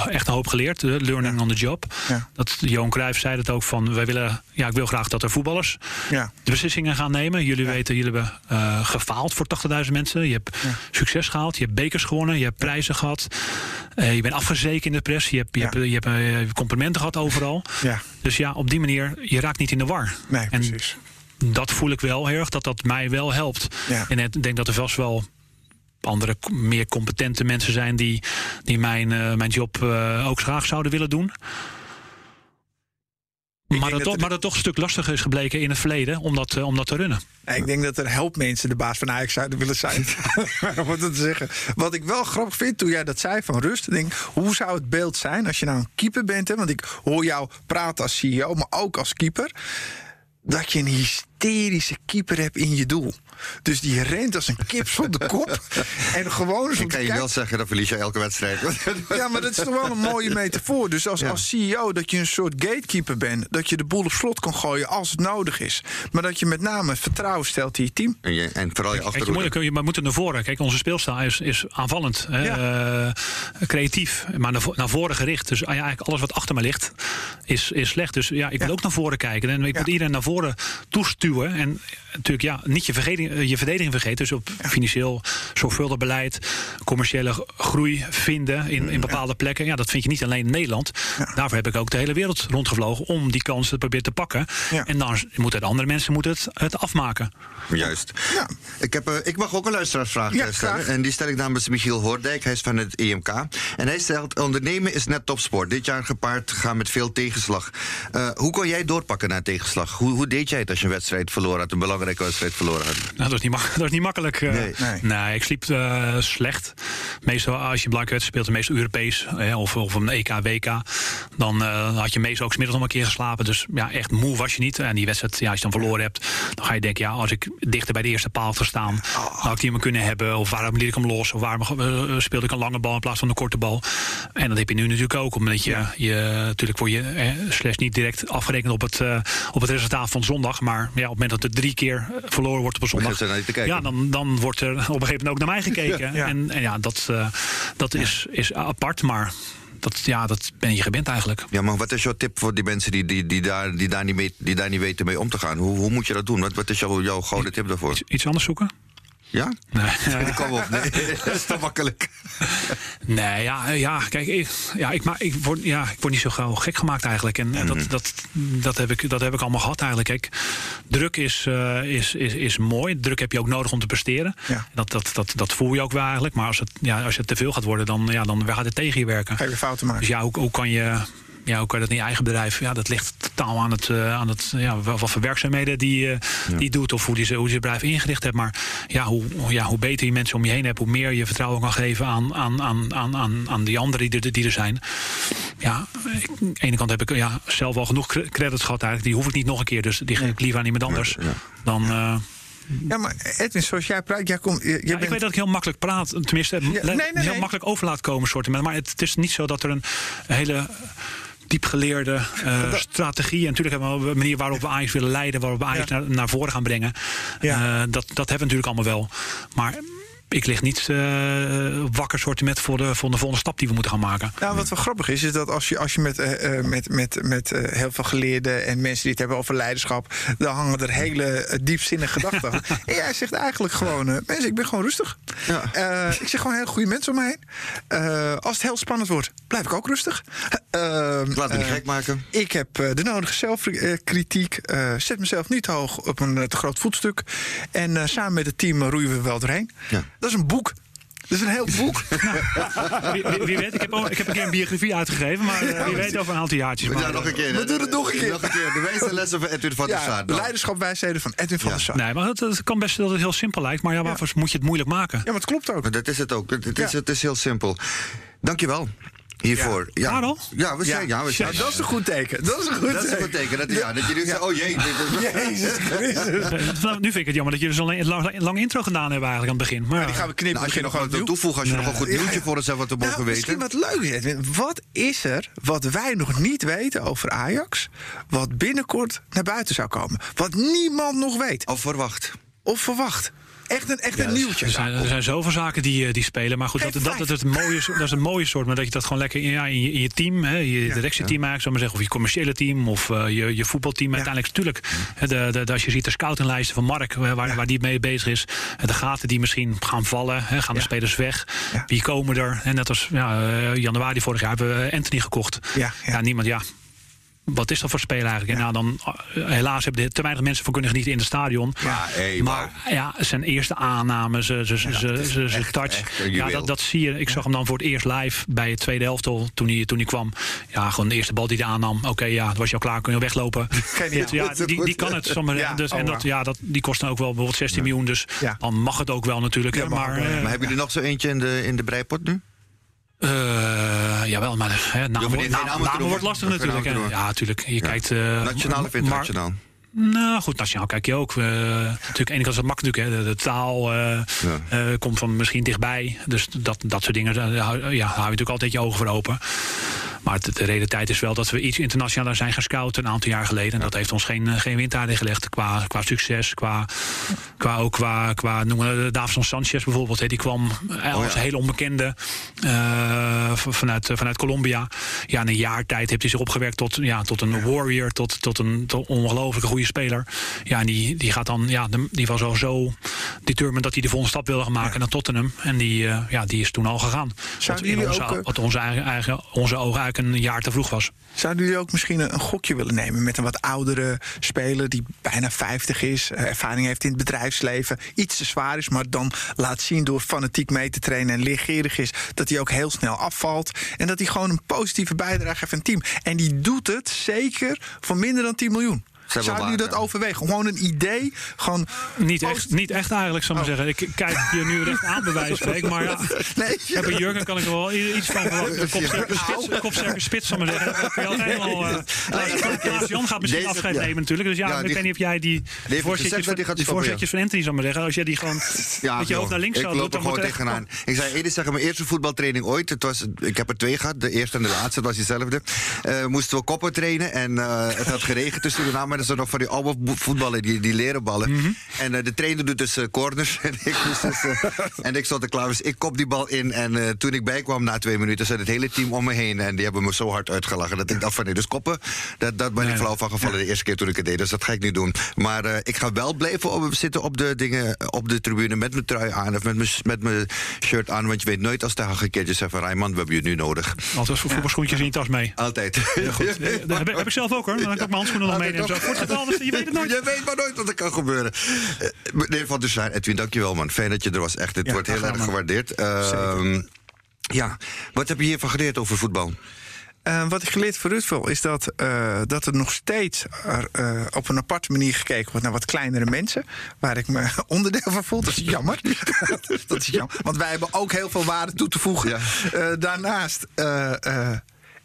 Echt een hoop geleerd. learning on the job. Dat, Johan Cruijff zei dat ook van, wij willen, ja, ik wil graag dat er voetballers Ja, de beslissingen gaan nemen. Jullie Ja. weten, jullie hebben eh, gefaald voor 80.000 mensen. Je hebt Ja. succes gehaald. Je hebt bekers gewonnen. Je hebt prijzen gehad. Eh, je bent afgezeken in de press. Je hebt, je hebt, je hebt eh, complimenten gehad overal. ja. Dus ja, op die manier, je raakt niet in de war. nee, En precies. dat voel ik wel heel erg, dat dat mij wel helpt. Ja. En ik denk dat er vast wel andere, meer competente mensen zijn... die, die mijn, eh, mijn job eh, ook graag zouden willen doen. Maar dat, toch, maar dat toch een stuk lastiger is gebleken in het verleden om dat, om dat te runnen. ik denk dat er helpmensen de baas van Ajax zouden willen zijn. om te zeggen. Wat ik wel grappig vind, toen jij dat zei van rust. Denk, hoe zou het beeld zijn als je nou een keeper bent? Hè? Want ik hoor jou praten als CEO, maar ook als keeper. Dat je een hysterische keeper hebt in je doel. Dus die rent als een kip zonder kop. en gewoon Ik kan je wel zeggen, dat verlies je elke wedstrijd. ja, maar dat is toch wel een mooie metafoor. Dus als, als CEO dat je een soort gatekeeper bent. Dat je de boel op slot kan gooien als het nodig is. Maar dat je met name vertrouwen stelt in je team. En, je, en vooral je achterhoede. Kijk, je, moet, je moet naar voren. Kijk, onze speelstijl is, is aanvallend. Ja. Uh, creatief. Maar naar, naar voren gericht. Dus eigenlijk alles wat achter me ligt is, is slecht. Dus ja, ik wil ja. ook naar voren kijken. En ik moet iedereen naar voren En natuurlijk, ja, niet je vergeten eh, je verdediging vergeten. Dus op financieel zorgvuldig beleid, commerciële groei vinden in, in bepaalde plekken. Ja, dat vind je niet alleen in Nederland. Daarvoor heb ik ook de hele wereld rondgevlogen om die kansen te proberen te pakken. En dan moeten de andere mensen moeten het, het afmaken. Juist. Ja. Ik, heb, uh, ik mag ook een luisteraarsvraag ja, stellen. En die stel ik namens Michiel Hoordijk. Hij is van het EMK. En hij stelt: ondernemen is net topsport. Dit jaar gepaard gaan met veel tegenslag. Uh, hoe kon jij doorpakken na tegenslag? Hoe, hoe deed jij het als je een wedstrijd verloren had, een belangrijke wedstrijd verloren had? Nou, dat, is niet dat is niet makkelijk. Uh, nee. nee. nee. ik sliep uh, slecht. Meestal als je een belangrijke wedstrijd speelt, meestal Europees of, of een EK, WK, dan had je meestal ook smiddags nog een keer geslapen. Dus ja, echt moe was je niet. En die wedstrijd, ja, als je dan verloren hebt, dan ga je denken, ja, als ik dichter bij de eerste paal te staan. Oh. Had ik die hem kunnen hebben? Of waarom liet ik hem los? Of waarom uh, speelde ik een lange bal in plaats van een korte bal? En dat heb je nu natuurlijk ook. Omdat je, ja. je natuurlijk voor je eh, slash niet direct afgerekend op het, uh, op het resultaat van zondag. Maar ja, op het moment dat er drie keer verloren wordt op een zondag. Ja, dan, dan wordt er op een gegeven moment ook naar mij gekeken. Ja. En, en, ja, dat, uh, dat is, is apart. Maar dat, ja, dat ben je gewend eigenlijk. Ja, maar wat is jouw tip voor die mensen die, die, die, daar, die, daar, niet mee, die daar niet weten mee om te gaan? Hoe, hoe moet je dat doen? Wat, wat is jouw, jouw gouden tip daarvoor? Iets, iets anders zoeken? Ja? Nee. Kom op, nee. dat is te makkelijk. Nee, ja, ja kijk, ik, ja, ik, maar, ik, word, ja, ik word niet zo gauw gek gemaakt eigenlijk. En, en dat, dat, dat, heb ik, dat heb ik allemaal gehad eigenlijk. Kijk, druk is, uh, is, is, is mooi. Druk heb je ook nodig om te presteren. Ja. Dat, dat, dat, dat voel je ook wel eigenlijk. Maar als het, ja, als het te veel gaat worden, dan, ja, dan gaat het tegen je werken. Ga je fouten maken. Dus ja, hoe, hoe kan je ja, hoe kan je dat in je eigen bedrijf? Ja, dat ligt totaal aan het, uh, aan het ja, wat voor werkzaamheden die, uh, ja. die doet of hoe die, hoe die zijn bedrijf ingericht hebt. Maar ja, hoe, ja, hoe beter je mensen om je heen hebt, hoe meer je vertrouwen kan geven aan, aan, aan, aan, aan die anderen die er, die er zijn. Ja, ik, aan de ene kant heb ik ja, zelf al genoeg credits gehad eigenlijk. Die hoef ik niet nog een keer, dus die geef ik liever aan iemand anders. Dan. Uh, ja, maar Edwin, zoals jij praat, jij komt. Je, ja, Ik weet dat ik heel makkelijk praat, tenminste, ja, nee, nee, heel nee. makkelijk over laat komen, soorten. Maar het, het is niet zo dat er een hele diepgeleerde uh, strategie. En natuurlijk hebben we een manier waarop we Ajax willen leiden, waarop we Ajax ja. naar, naar voren gaan brengen. Uh, dat, dat hebben we natuurlijk allemaal wel. Maar ik lig niet uh, wakker sortiment voor de, voor de volgende stap die we moeten gaan maken. Nou, wat wel grappig is, is dat als je, als je met, uh, met, met, met uh, heel veel geleerden en mensen die het hebben over leiderschap, dan hangen er hele diepzinnige gedachten aan. en jij zegt eigenlijk gewoon: mensen, ik ben gewoon rustig. Ja. ik zeg gewoon heel goede mensen om me heen. als het heel spannend wordt, blijf ik ook rustig. Laat me niet gek maken. Ik heb de nodige zelfkritiek. zet mezelf niet hoog op een te groot voetstuk. En samen met het team roeien we wel doorheen. Ja. Dat is een boek. Dat is een heel boek. wie, wie, wie, weet, ik heb, ook, ik heb een keer een biografie uitgegeven, maar uh, wie weet over een aantal jaartjes. Maar, ja, nog een keer. We doen het nog een keer. Nog een keer. De wijze lessen van Edwin van ja, der Sar. De leiderschapwijsheden van Edwin van ja. der Sar. Nee, maar het, het, kan best dat het heel simpel lijkt, maar ja, waarvoor ja. moet je het moeilijk maken? Ja, maar het klopt ook. Maar dat is het ook. Het, het, is, het is heel simpel. Dankjewel hiervoor. Ja. Ja. Ja, we zijn, ja. we zijn, dat is een goed teken. Dat is een goed dat teken. Is een goed teken. Dat, ja, dat je nu zegt, oh jee. Jezus Christus. nu vind ik het jammer dat jullie zo'n lang, lang intro gedaan hebben eigenlijk aan het begin. Maar, ja, die gaan we knippen. Nou, als je nog wat toevoegen, als je nee. nog een goed nieuwtje voor ons hebt wat we mogen nou, weten. Misschien wat leuk is. Wat is er wat wij nog niet weten over Ajax, wat binnenkort naar buiten zou komen? Wat niemand nog weet. Of verwacht. Of verwacht echt een, echt een nieuwtje. Er zijn, er zijn zoveel zaken die, die spelen. Maar goed, dat, dat, dat, het mooie, dat is een mooie soort. Maar dat je dat gewoon lekker in, ja, in, je, in je team, hè, je ja, directieteam eigenlijk, zou maar zeggen. Of je commerciële team of uh, je, je voetbalteam. Uiteindelijk natuurlijk. De, de, de, als je ziet de scoutinglijsten van Mark, waar, waar die mee bezig is. De gaten die misschien gaan vallen. Hè, gaan de spelers weg. Wie komen er? En net als ja, januari vorig jaar hebben we Anthony gekocht. Ja, niemand, ja wat is dat voor spelen eigenlijk? En nou, dan, uh, helaas hebben er te weinig mensen van kunnen genieten in het stadion. Ja, hey, maar ja, zijn eerste aanname, zijn touch. ja, dat, dat zie je. Ik zag hem dan voor het eerst live bij het tweede helft toen hij, toen hij kwam. Ja, gewoon de eerste bal die hij aannam. Oké, ja, het was je al klaar, kun je weglopen. ja, die, die kan het. Ja, dus, en dat, ja, dat, die kost dan ook wel bijvoorbeeld 16 miljoen. Dus dan mag het ook wel natuurlijk. maar, maar, uh, maar hebben jullie nog zo eentje in de, in de breipot nu? Uh, jawel, maar hè, namen, ja, namen, namen wordt lastig natuurlijk. Hè. Ja, natuurlijk. Je ja. kijkt. Uh, nationaal of internationaal? Nou goed, nationaal kijk je ook. Uh, natuurlijk, ene kant is het makkelijk. Hè. De, de taal uh, ja. uh, komt van misschien dichtbij. Dus dat, dat soort dingen, ja, hou je natuurlijk altijd je ogen voor open. Maar de, de realiteit is wel dat we iets internationaler zijn gescout een aantal jaar geleden. En dat heeft ons geen, geen windaarden gelegd qua, qua succes. Qua, qua ook qua, qua noemen we Davison Sanchez bijvoorbeeld. Die kwam als oh ja. hele onbekende uh, vanuit, vanuit Colombia. Ja, in een jaar tijd heeft hij zich opgewerkt tot, ja, tot een warrior, tot, tot een tot ongelooflijke goede speler. Ja, en die, die gaat dan, ja, die was al zo determined dat hij de volgende stap wilde gaan maken ja. naar Tottenham. En die, uh, ja, die is toen al gegaan. Wat, in onze, ook, wat onze, eigen, eigen, onze ogen een jaar te vroeg was. Zouden jullie ook misschien een, gokje willen nemen met een wat oudere speler die bijna 50 is, ervaring heeft in het bedrijfsleven, iets te zwaar is, maar dan laat zien door fanatiek mee te trainen en leergierig is, dat hij ook heel snel afvalt en dat hij gewoon een positieve bijdrage heeft aan het team. En die doet het zeker voor minder dan 10 miljoen. Zou u dat overwegen? Gewoon een idee? Gewoon niet, echt, niet echt eigenlijk, zou ik maar zeggen. Ik kijk je nu recht aan bij wijze van spreken. Maar ja, nee. ja, bij Jurgen kan ik er wel iets van verwachten. Kopsterke spits, zou ik maar zeggen. Dat helemaal... Uh, Jan gaat misschien Deze, afscheid ja. nemen natuurlijk. Dus ja, ja ik weet niet of jij die voorzetjes van, die voorzetjes van Anthony, zou maar zeggen. Als jij die gewoon ja, met je hoofd naar links zou doen, dan gewoon tegenaan. Ik zei eerder zeggen, mijn eerste voetbaltraining ooit. Het was, ik heb er twee gehad. De eerste en de laatste, het was diezelfde. Uh, moesten we koppen trainen en uh, het had geregend tussen de naam. Er zijn nog van die oude voetballen, die, die leren ballen. Mm -hmm. En uh, de trainer doet dus uh, corners. en, ik dus, uh, en ik stond er klaar. Dus ik kop die bal in. En toen ik bijkwam na twee minuten, zat het hele team om me heen. En die hebben me zo hard uitgelachen. Dat ik dacht van nee, dus koppen, dat, dat ben ik flauw van gevallen de eerste keer toen ik het deed. Dus dat ga ik nu doen. Maar ik ga wel blijven op, zitten op de dingen, op de tribune met mijn trui aan. Of met mijn, met mijn shirt aan. Want je weet nooit als de keertje zegt van Rijman, we hebben je nu nodig. Altijd voor voetbalschoentjes in je tas mee. Altijd. Ja, goed. dat heb, heb, ik zelf ook hoor. Dan kan ik mijn handschoenen nog meenemen. Je weet het nooit. Je weet maar nooit wat er kan gebeuren. Uh, meneer Van der Sar, Edwin, dankjewel man. Fijn dat je er was. Echt, het ja, wordt heel erg man. gewaardeerd. Uh, ja, wat heb je hiervan geleerd over voetbal? Uh, wat ik geleerd voor Rutville is dat, uh, dat er nog steeds uh, op een aparte manier gekeken wordt naar wat kleinere mensen. Waar ik me onderdeel van voel. Dat is jammer. dat is jammer. Want wij hebben ook heel veel waarde toe te voegen. Ja. daarnaast,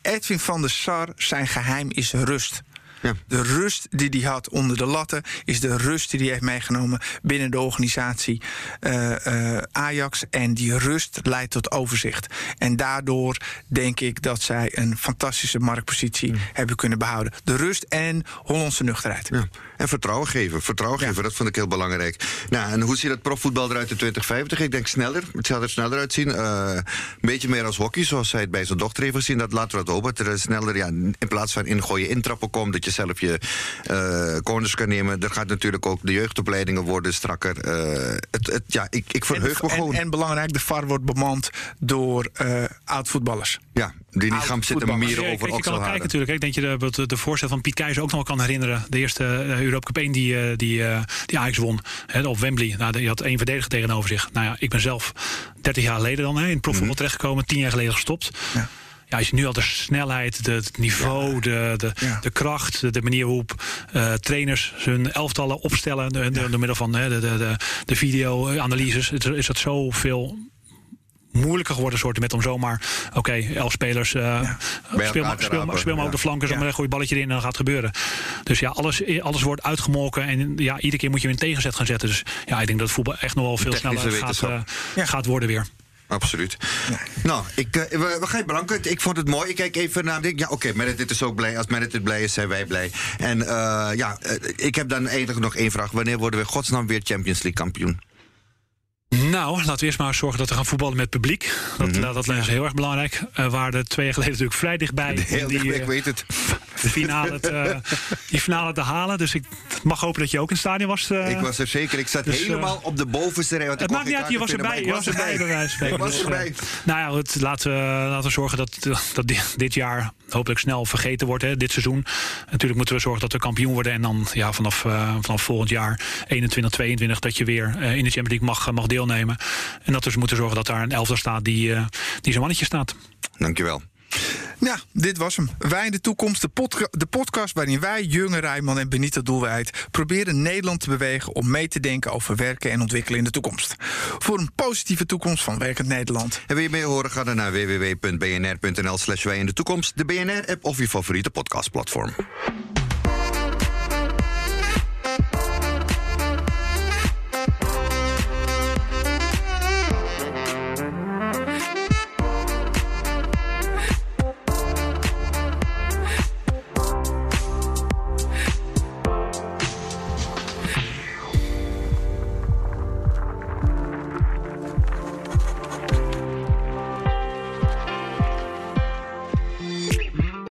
Edwin van der Sar, zijn geheim is rust. Ja. De rust die hij had onder de latten is de rust die hij heeft meegenomen binnen de organisatie uh, uh, Ajax. En die rust leidt tot overzicht. En daardoor denk ik dat zij een fantastische marktpositie hebben kunnen behouden. De rust en Hollandse nuchterheid. Ja. En vertrouwen geven. Vertrouwen geven, dat vond ik heel belangrijk. Nou, en hoe ziet het profvoetbal eruit in 2050? Ik denk sneller. Het zal er sneller uitzien. Uh, een beetje meer als hockey, zoals zij het bij zijn dochter heeft gezien. Dat laten we het hopen. Dat er sneller, ja, in plaats van ingooien, intrappen komt. Dat je zelf je uh, corners kan nemen. Er gaat natuurlijk ook de jeugdopleidingen worden strakker. Uh, het, het, ja, ik, ik verheug en, me gewoon. En, en, belangrijk, de VAR wordt bemand door oud-voetballers. Ja, die niet gaan zitten mieren over Oxel Je kan kijken natuurlijk. Ik denk je de, de, de voorstel van Piet Keizer ook nog kan herinneren. De eerste uh, Europa Cup 1 die, uh, die, uh, die Ajax won hè, op Wembley. Nou, je had één verdediger tegenover zich. Nou ja, ik ben zelf 30 jaar geleden dan hè, in het profvoetbal mm terechtgekomen. 10 jaar geleden gestopt. Ja. Ja, als je nu al de snelheid, de, het niveau, ja. de, de, ja. de kracht, de, de manier waarop uh, trainers hun elftallen opstellen door ja. middel van de, de, de, de video-analyses, is dat zoveel moeilijker geworden soorten met om zomaar, oké, okay, elf spelers, uh, ja. speel, maar, speel, maar, speel maar ja. op de flanken, zomaar gooi je balletje erin en dan gaat het gebeuren. Dus ja, alles, alles wordt uitgemolken en ja, iedere keer moet je een tegenzet gaan zetten. Dus ja, ik denk dat voetbal echt nog wel veel sneller gaat, uh, gaat worden weer. Absoluut. Ja. Nou, ik, uh, we, we, gaan bedanken. Ik vond het mooi. Ik kijk even naar. Denk, ja, oké, okay, dit is ook blij. Als dit blij is, zijn wij blij. En uh, ja, ik heb dan eigenlijk nog één vraag. Wanneer worden we godsnaam weer Champions League kampioen? Nou, laten we eerst maar zorgen dat we gaan voetballen met publiek. Dat, mm -hmm. dat is heel erg belangrijk. Uh, we waren twee jaar geleden natuurlijk vrij dichtbij. Heel die, uh, ik weet het. finale te, die finale te halen. Dus ik mag hopen dat je ook in het stadion was. ik was er zeker. Ik zat dus, helemaal op de bovenste rij. Het maakt niet uit, je was erbij. Je was erbij, bij wijze van Ik was Dus, erbij. nou ja, goed, laten, we, laten we zorgen dat, dat dit, dit jaar hopelijk snel vergeten wordt, hè, dit seizoen. Natuurlijk moeten we zorgen dat we kampioen worden. En dan ja, vanaf, uh, vanaf volgend jaar, 21, 22, dat je weer in de Champions League mag, mag deelnemen. En dat we dus moeten zorgen dat daar een elftal staat die, uh, die zo'n mannetje staat. Dankjewel. Ja, dit was hem. Wij in de toekomst, de, podca de podcast waarin wij, Junge Rijman en Benita Doelwijd... proberen Nederland te bewegen om mee te denken over werken en ontwikkelen in de toekomst. Voor een positieve toekomst van werkend Nederland. En wil je meer horen, ga dan naar www.bnr.nl slash wij in de toekomst... de BNR-app of je favoriete podcastplatform.